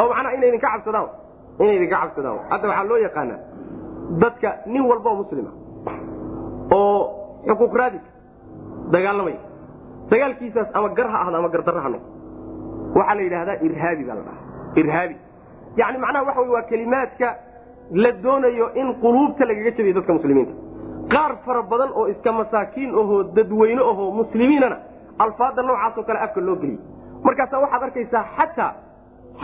Oo macnaha inay idinka cabsadaan. Inay idinka cabsadaan. Hadda waxaa loo yaqaanaa. Dadka nin walba oo muslima oo xuquuq raadika dagaalamaya dagaalkiisaas ama gar ha ahdo ama gardarra ha noqdo. Waxaa la yidhahdaa irhaabi baa la dhahaa. Irhaabi. Yani macnaha waxa wey waa kelimaadka la doonayo in quluubta lagaga jabiyo dadka muslimiinta. Qaar fara badan oo iska masaakiin ahoo dadweyne ahoo muslimiinana alfaada noocaasoo kale afka loo geliyey markaasa waxaad arkaysaa xataa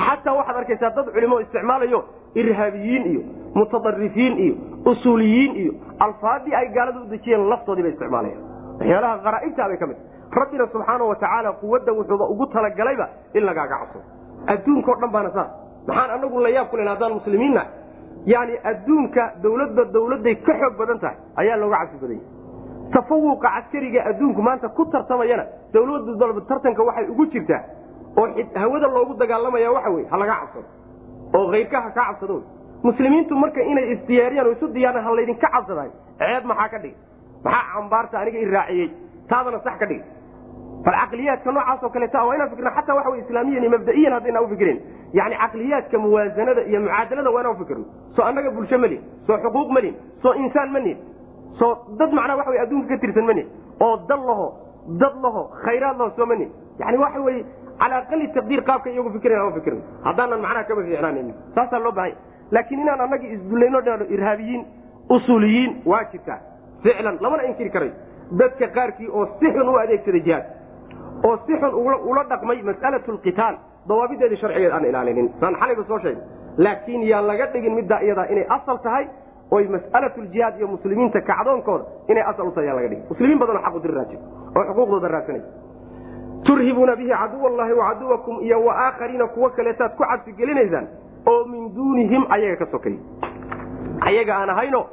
xataa waxaad arkaysaa dad culimo isticmaalayo irhaabiyiin iyo mutadarifiin iyo usuuliyiin iyo alfaadii ay gaalada u dejiyeen laftoodii bay isticmaalayaan. Waxyaalaha qaraaibta bay ka mid rabbina subxaana wa tacaala quwadda wuxuuba ugu talagalayba in lagaaga cabsado adduunkao dhan baana saas maxaan anagu la yaab ku len haddaan muslimiinna yani adduunka dawladba dawladday ka xoog badan tahay ayaa looga cabsi badanya tafawuqa caskariga adduunku maanta ku tartamayana dawladu dalba tartanka waxay ugu jirtaa oo hawada loogu dagaalamaya waxa wey ha laga cabsado oo kayrka ha kaa cabsado. Muslimiintu marka inay isdiyaariyaan oo isu diyaaraan ha laydinka cabsadahay ceeb maxaa ka dhigay? Maxaa cambaarta aniga i raaciyey? Taadana sax ka dhigay. Bal caqliyaadka noocaasoo kaleeta waa inaan fikirna xataa waxa islaamiyan iyo mabda'iyan haddayna ufikirin yani caqliyaadka muwaasanada iyo mucaadalada waa inaan ufikirno soo annaga bulsho malin soo xuquuq malin soo insaan manin soo dad macnaa waxa wey adduunka ka tirsan manin oo dal laho dad laho khayraad laho soo manin yani waxa weye cala aqali taqdiir qaabka iyagu fikirana ma fikirno haddaanan macnaha kama fiicnaan saasaa loo baahanya laakiin inaan annagii isdullayno dhano irhaabiyiin usuuliyiin waa jirtaa ficlan lamana inkiri karayo dadka qaarkii oo si xun u adeegsaday jihaad oo si xun ula dhaqmay mas'alatu lqitaal dawaabideedii sharcigeed aan ilaalinin saan xalayba soo sheegay laakiin yaan laga dhigin middaa iyadaa inay asal tahay oy mas'alatuljihaad iyo muslimiinta kacdoonkooda inay asal u tahay yaa laga dhigay muslimiin badanoo xaqu dir raajin oo xuquuqdooda raadsanay turhibuuna bihi caduw allahi wacaduwakum iyo waaaakhariina kuwo kaleetaad ku cabsi gelinaysaan oo min duunihim ayaga ka sokay. Ayaga aan ahayno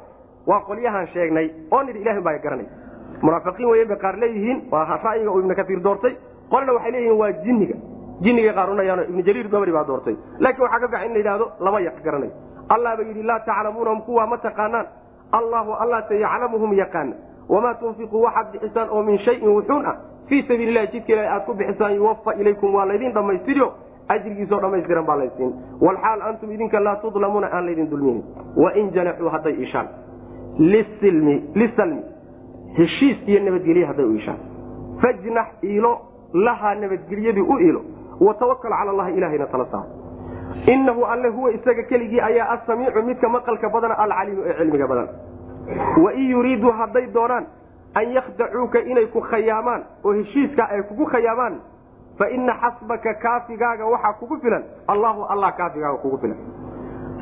waa qolyahaan sheegnay oo nidhi ilahin baa garanay. Munaafiqiin weyen bay qaar leeyihiin waa ra'yiga uu ibnu kaiir doortay. Qolna waxay leeyihiin waa jinniga. Jinniga qaarunayaan ibnu jariir dabri baa doortay. Laakiin waxaa ka fiican in la yidhahdo lama yaq garanayo allah ba yidhi laa taclamuunahum kuwaa ma taqaanaan. Allahu allah se yaclamuhum yaqaana wamaa tunfiquu waxaad bixisaan oo min shayin wuxuun ah fii sabiili lahi jidka ilahi aad ku bixisaan yuwafa ilaykum waa laydin dhammaystiriyo ajrigiisoo dhammaystiran baa laysiin walxaal antum idinka laa tudlamuuna aan laydin dulminin wain janaxuu hadday ishaan. Lisalmi. Heshiis iyo nabadgelye hadday u ishaan. Fajnax iilo lahaa nabadgelyadii u iilo. Watawakal cala allahi ilahayna tala saar. Inahu alle huwa isaga keligii ayaa asamiicu midka maqalka badan alcaliimu ee cilmiga badan. Wain yuriiduu hadday doonaan an yakhdacuuka inay ku khayaamaan oo heshiiska ay kugu khayaamaan fa ina xasbaka kaafigaaga waxaa kugu filan allahu allah kaafigaaga kugu filan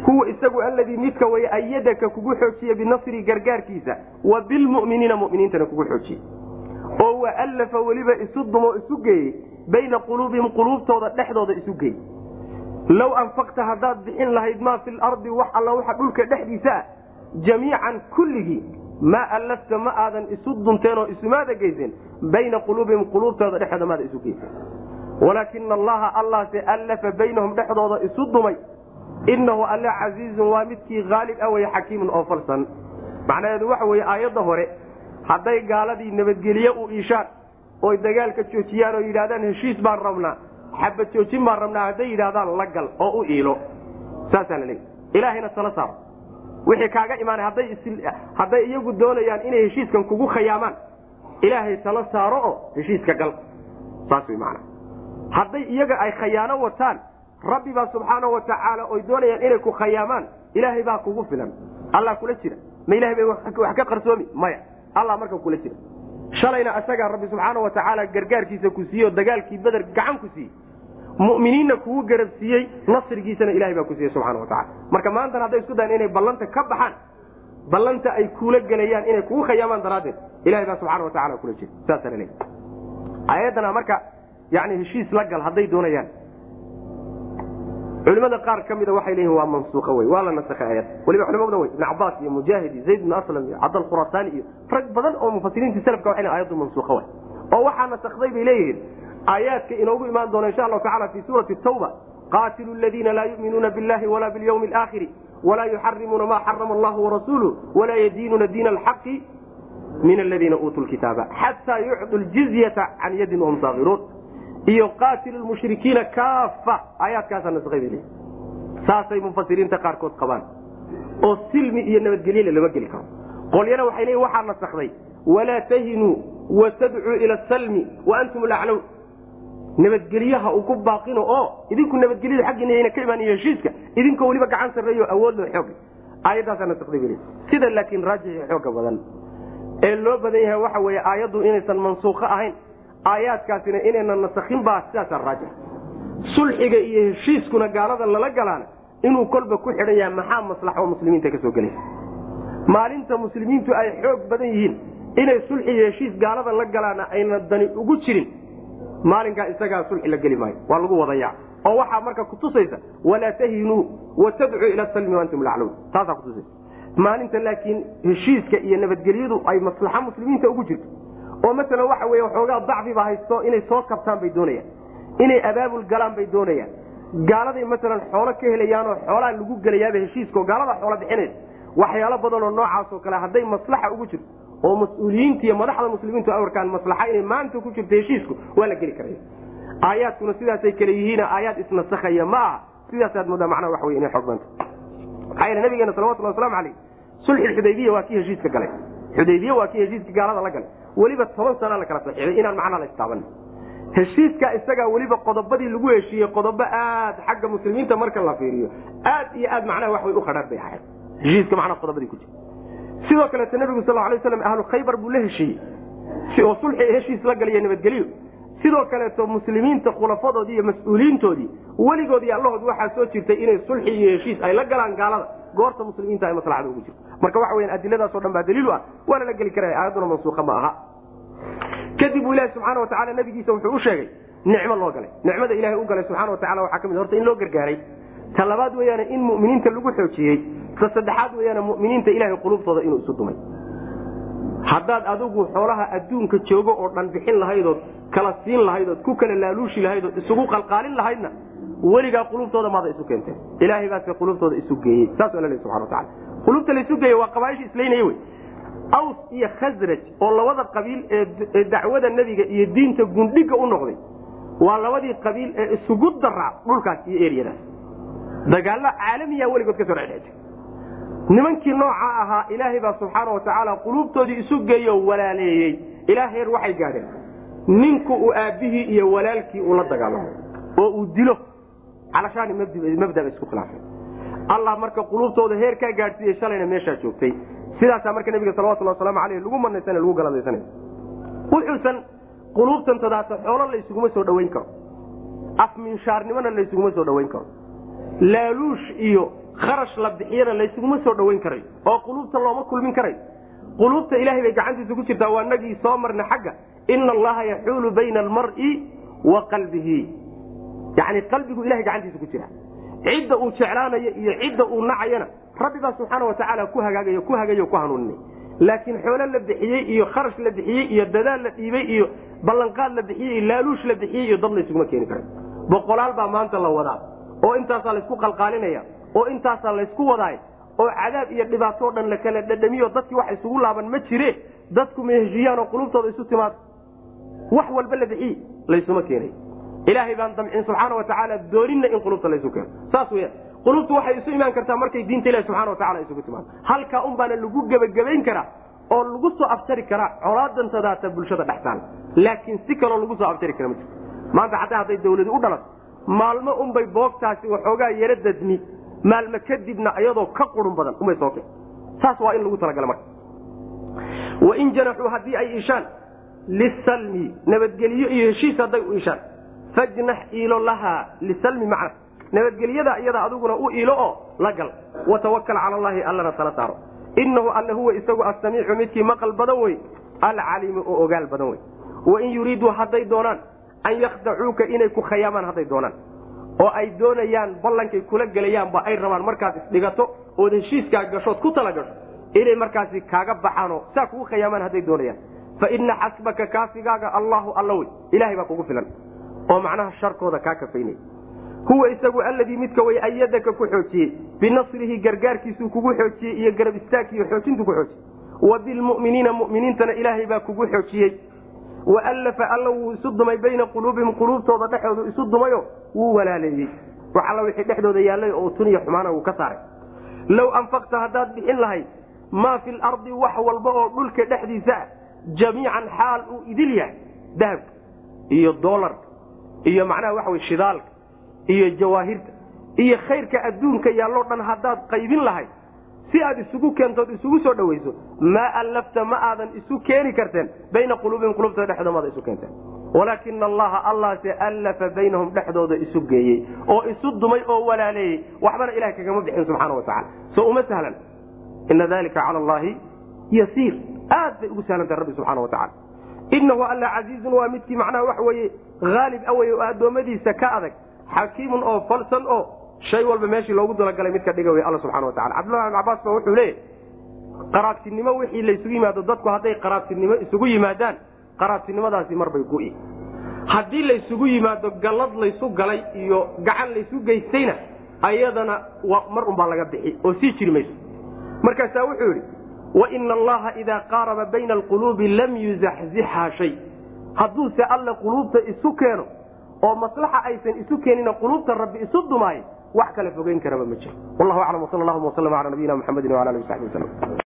huwa isagu alladii midka way ayadaka kugu xoojiye binasri gargaarkiisa wa bilmuminiina muminiintana kugu xoojiye oo waallafa weliba isu dumo isu geeyey bayna quluubihim quluubtooda dhexdooda isu geey low anfaqta haddaad bixin lahayd maa fi lardi wax alla waxa dhulka dhexdiisa ah jamiican kulligii maa allafta ma aadan isu dunteen oo isumaada geyseen bayna quluubihim quluubtooda dhexdooda maada isu geyseen walaakina allaha allahse allafa baynahum dhexdooda isu dumay. Inahu alle casiizun waa midkii haalib ah weye xakiimun oo falsan. Macnaheedu waxa weye aayadda hore hadday gaaladii nabadgelye u iishaan oy dagaalka joojiyaan oo yidhahdaan heshiis baan rabnaa xabad joojin baan rabnaa hadday yidhahdaan la gal oo u iilo. Saasaa la leeya ilaahayna tala saaro wixii kaaga imaanay hadday iyagu doonayaan inay heshiiskan kugu khayaamaan ilaahay tala saaro oo heshiiska gal. Saas wy maana hadday iyaga ay khayaano wataan rabbi baa subxaana wa tacaala oy doonayaan inay ku khayaamaan ilaahay baa kugu filan. Allah kula jira. Ma ilahay bay wax ka qarsoomi? Maya. Allah marka kula jira. Shalayna asagaa rabbi subxaana wa tacaala gargaarkiisa ku siiyey oo dagaalkii beder gacan ku siiyey muminiinna kugu garab siiyey nasrigiisana ilahay baa ku siiyey subxana wa tacala marka maantana hadday isku dayan inay ballanta ka baxaan ballanta ay kuula gelayaan inay kugu khayaamaan daraaddeed ilahay baa subxana wa tacala kula jira saasa la leeya ayaddana marka yani heshiis la gal hadday doonayaan. Culimada qaar ka mida waxay leeyihiin waa mansuuqa wey waa la nasakhay ayad waliba culimo badan wey ibn cabaas iyo mujaahid iyo zayd ibn aslam iyo cabdal khurasaani iyo rag badan oo mufasiriintii salafka waxay leeyihiin ayaddu mansuuqa wey oo waxaa nasakday bay leeyihiin aayaadka inoogu imaan doona insha allahu tacala fi suurati tawba qaatilu ladiina laa yuminuuna billahi wala bilyawmi alaakhiri walaa yuxarimuuna ma xarama allahu warasuuluh walaa yadiinuuna diina alxaqi min aladiina uutuu lkitaaba xataa yucdu ljizyata can yadin wahum saakiruun iyo qaatilu lmushrikiina kaafa aayaadkaasaa nasakhay bay saasay mufasiriinta qaarkood qabaan. Oo silmi iyo nabadgelyele lama geli karo. Qolyana waxay leeyihiin waxaa nasakday walaa tahinuu watadcuu ila asalmi wa antum laclown nabadgelyaha ugu baaqino oo idinku nabadgelyada xaggiina yayna ka imaan iyo heshiiska idinkoo weliba gacan sarreeyo awood loo xoog aayaddaasaa nasakday sida laakiin raajixi xooga badan. Ee loo badan yahay waxa weeye aayaddu inaysan mansuuqo ahayn aayaadkaasina inayna nasakhin baa sidaasaa raajix sulxiga iyo heshiiskuna gaalada lala galaana inuu kolba ku xidhan yahay maxaa maslaxo muslimiinta ka soo gelaysa. Maalinta muslimiintu ay xoog badan yihiin inay sulxi iyo heshiis gaalada la galaana ayna dani ugu jirin maalinkaa isagaa sulxi la geli maayo. Waa lagu wadaya. Oo waxaa marka kutusaysa walaa tahinuu watadcuu ila salmi waantum laclown taasaa kutusaysa maalinta laakiin heshiiska iyo nabadgelyadu ay maslaxa muslimiinta ugu jirto. Oo masalan waxa weye waxoogaa dacfiba haysto inay soo kabtaan bay doonayaan. Inay abaabul galaan bay doonayaan. Gaaladay masalan xoolo ka helayaanoo xoolaa lagu gelayaaba heshiiskao gaalada xoolo bixinaysa. Waxyaalo badanoo noocaasoo kale hadday maslaxa ugu jirto oo mas'uuliyiinta iyo madaxda muslimiintu awarkaan maslaxa inay maanta ku jirto heshiisku waa la geli karaya aayaadkuna sidaasay kale yihiin aayaad isnasakhaya ma aha. Sidaasaad moodaa macnaha waxa wey inay xoog banta maxaa yeele nabigeena salawatullah waslamu calayh sulxi xudaybiya waa kii heshiiska galay. Xudaybiye waa kii heshiiska gaalada la galay. Weliba toban sana la kala saxiixday inaan macnaa la istaaban. Heshiiska isagaa weliba qodobadii lagu heshiiyey qodobo aad xagga muslimiinta marka la fiiriyo. Aad iyo aad macnaha wax way u khadhaar bay ahayd. Heshiiska macnaha qodobadii ku jira sidoo kaleeto nebigu sal alay slam ahlu khaybar buu la heshiiyey. Oo sulxi heshiis la galiyo nabadgelyo sidoo kaleeto muslimiinta khulafadoodii iyo mas'uuliyiintoodii weligoodii allahood waxaa soo jirtay inay sulxi iyo heshiis ay la galaan gaalada. Goorta muslimiinta ay maslaxada ugu jirto. Marka waxa weyan adiladaasoo dhan baa daliilu ah waana la geli karaya aayadduna mansuuqa ma aha. Kadib buu ilahi subxaana wa tacala nabigiisa wuxuu u sheegay nicmo loo galay. Nicmada ilahay u galay subxana wa tacala waxaa ka mid horta in loo gargaaray ta labaad weyaane in mu'miniinta lagu xoojiyey ta saddexaad weyaane mu'miniinta ilahay quluubtooda inuu isu dumay. Haddaad adigu xoolaha adduunka joogo oo dhan bixin lahaydood kala siin lahaydood ku kala laaluushi lahaydood isugu qalqaalin lahaydna weligaa quluubtooda maada isu keenteen ilaahay baase quluubtooda isu geeyey. Saasuu alla leey subxana wa tacala quluubta laysu geeyey waa qabaaisha islaynaya wey. Aws iyo khasraj oo labada qabiil ee dacwada nebiga iyo diinta gundhiga u noqday waa labadii qabiil ee isugu daraa dhulkaas iyo eryadaas dagaallo caalamiya weligood ka soo nimankii nooca ahaa ilaahay baa subxaana wa quluubtoodii isu geeyo walaaleeyey. Ilaa heer waxay gaadheen. Ninku uu aabbihii iyo walaalkii uu la dagaalamo oo uu dilo. Calashaani mabdaba isku khilaafay. Allah marka quluubtooda heer kaa gaadhsiiyey shalayna meeshaa joogtay. Sidaasaa marka nabiga salawatulli waslamu aleyh lagu manaysan lagu galadaysanay wuxuusan quluubtan tadaata xoolo laysuguma soo dhawayn karo. Afminshaarnimona laysuguma soo dhawayn karo laaluush iyo kharash la bixiyana laysuguma soo dhawayn karayo oo quluubta looma kulmin karayo quluubta ilahay bay gacantiisa ku jirtaa waa nagii soo marna xagga. Ina allaha yaxuulu bayna almar'i wa qalbihi. Yani qalbigu ilahay gacantiisa ku jira cidda uu jeclaanayo iyo cidda uu nacayana rabbi baa subxaana watacaala ku hagaagayo ku hagayo ku hanuuninay. Laakiin xoolo la bixiyey iyo kharash la bixiyey iyo dadaal la dhiibay iyo ballanqaad la bixiyey iyo laaluush la bixiyey iyo dad laysuguma keeni kara boqolaal baa maanta la wadaa oo intaasaa laysku qalqaalinaya oo intaasaa laysku wadaay oo cadaab iyo dhibaatoo dhan la kala dhadhamiyo dadkii wax isugu laaban ma jire dadku ma heshiiyaan oo qulubtooda isu timaado. Wax walba la bixiye laysuma keenay. Ilaahay baan damcin subxaana watacaala doonina in qulubta laysu keeno. Saas weya qulubtu waxay isu imaan kartaa markay diinta ilahi subxana watacala isugu timaado. Halkaa un lagu gebagabayn karaa oo lagu soo aftari karaa colaadantadaata bulshada dhextaala laakiin si kaloo lagu soo aftari kara ma jirto. Maanta xataa hadday dawladi u dhalato maalmo unbay boogtaasi waxoogaa yaro dadmi maalmo kadibna iyadoo ka qurun badan unbay soo keen. Saas waa in lagu talagala marka. Wain janaxuu haddii ay ishaan lisalmi nabadgelyo iyo heshiis hadday u ishaan fajnax iilo lahaa lisalmi macna. Nabadgelyada iyada adiguna u iilo oo la gal. Watawakal cala allahi allana tala saaro. Inahu alle huwa isagu asamiicu midkii maqal badan wey alcaliimu oo ogaal badan wey. Wain yuriiduu hadday doonaan an yakhdacuuka inay ku khayaamaan hadday doonaan. oo ay doonayaan ballankay kula gelayaanba ay rabaan markaad isdhigato ood heshiiskaa gashood ku tala gasho inay markaasi kaaga baxaanoo saa kugu khayaamaan hadday doonayaan. fa ina xasbaka kaafigaaga allahu alla wey ilahay baa kugu filan. oo macnaha sharkooda kaa kafaynay huwa isagu alladii midka way ayadaka ku xoojiyey binasrihi gargaarkiisuu kugu xoojiyey iyo garab istaagkiiyo xoojintu ku xoojiyey. wa bilmuminiina muminiintana ilaahay baa kugu xoojiyey waallafa alla wuu isu dumay bayna quluubihim quluubtooda dhexoodu isu dumayo wuu walaaleeyey. Wax alla wixii dhexdooda yaallay oo tuniya xumaana wuu ka saaray. Low anfaqta haddaad bixin lahayd maa fi lardi wax walba oo dhulka dhexdiisa ah jamiican xaal uu idil yahay dahabka iyo doolarka iyo macnaha waxa wey shidaalka iyo jawaahirta iyo khayrka adduunka yaalloo dhan haddaad qaybin lahayd si aad isugu keentood isugu soo dhawayso maa allafta ma aadan isu keeni karteen. Bayna quluubihim qulubtooda dhexdooda maada isu keenteen. Walaakina allaha allahse allafa baynahum dhexdooda isu geeyey oo isu dumay oo walaaleeyey. Waxbana ilahay kagama bixin subxaana watacala so uma sahlan. Ina dalika cala allahi yasiir. Aad bay ugu sahlantaha rabbi subxaana watacala inahu alla casiizun waa midkii macnaha waxa weye haalib awey oo addoommadiisa ka adag xakiimun oo falsan oo shay walba meeshii loogu dalagalay midka dhiga wey alla subxana watacala cabdullahi ibn cabaas ba wuxuu leeyahy qaraabtinimo wixii laysugu yimaado dadku hadday qaraabtinimo isugu yimaadaan qaraabtinimadaasi marbay gu'i haddii laysugu yimaado gallad laysu galay iyo gacan laysu geystayna ayadana mar unbaa laga bixi oo sii jiri mayso. Markaasaa wuxuu yidhi waina allaha idaa qaaraba bayna alquluubi lam yuzaxzixhaa shay. Hadduuse alle quluubta isu keeno oo maslaxa aysan isu keenina quluubta rabbi isu dumaayo wax kale fogeyn karaba ma jiro. Wallahu aclam wsal allahuma waslm ala nabiyina mxamedi wala alih wasabi waslm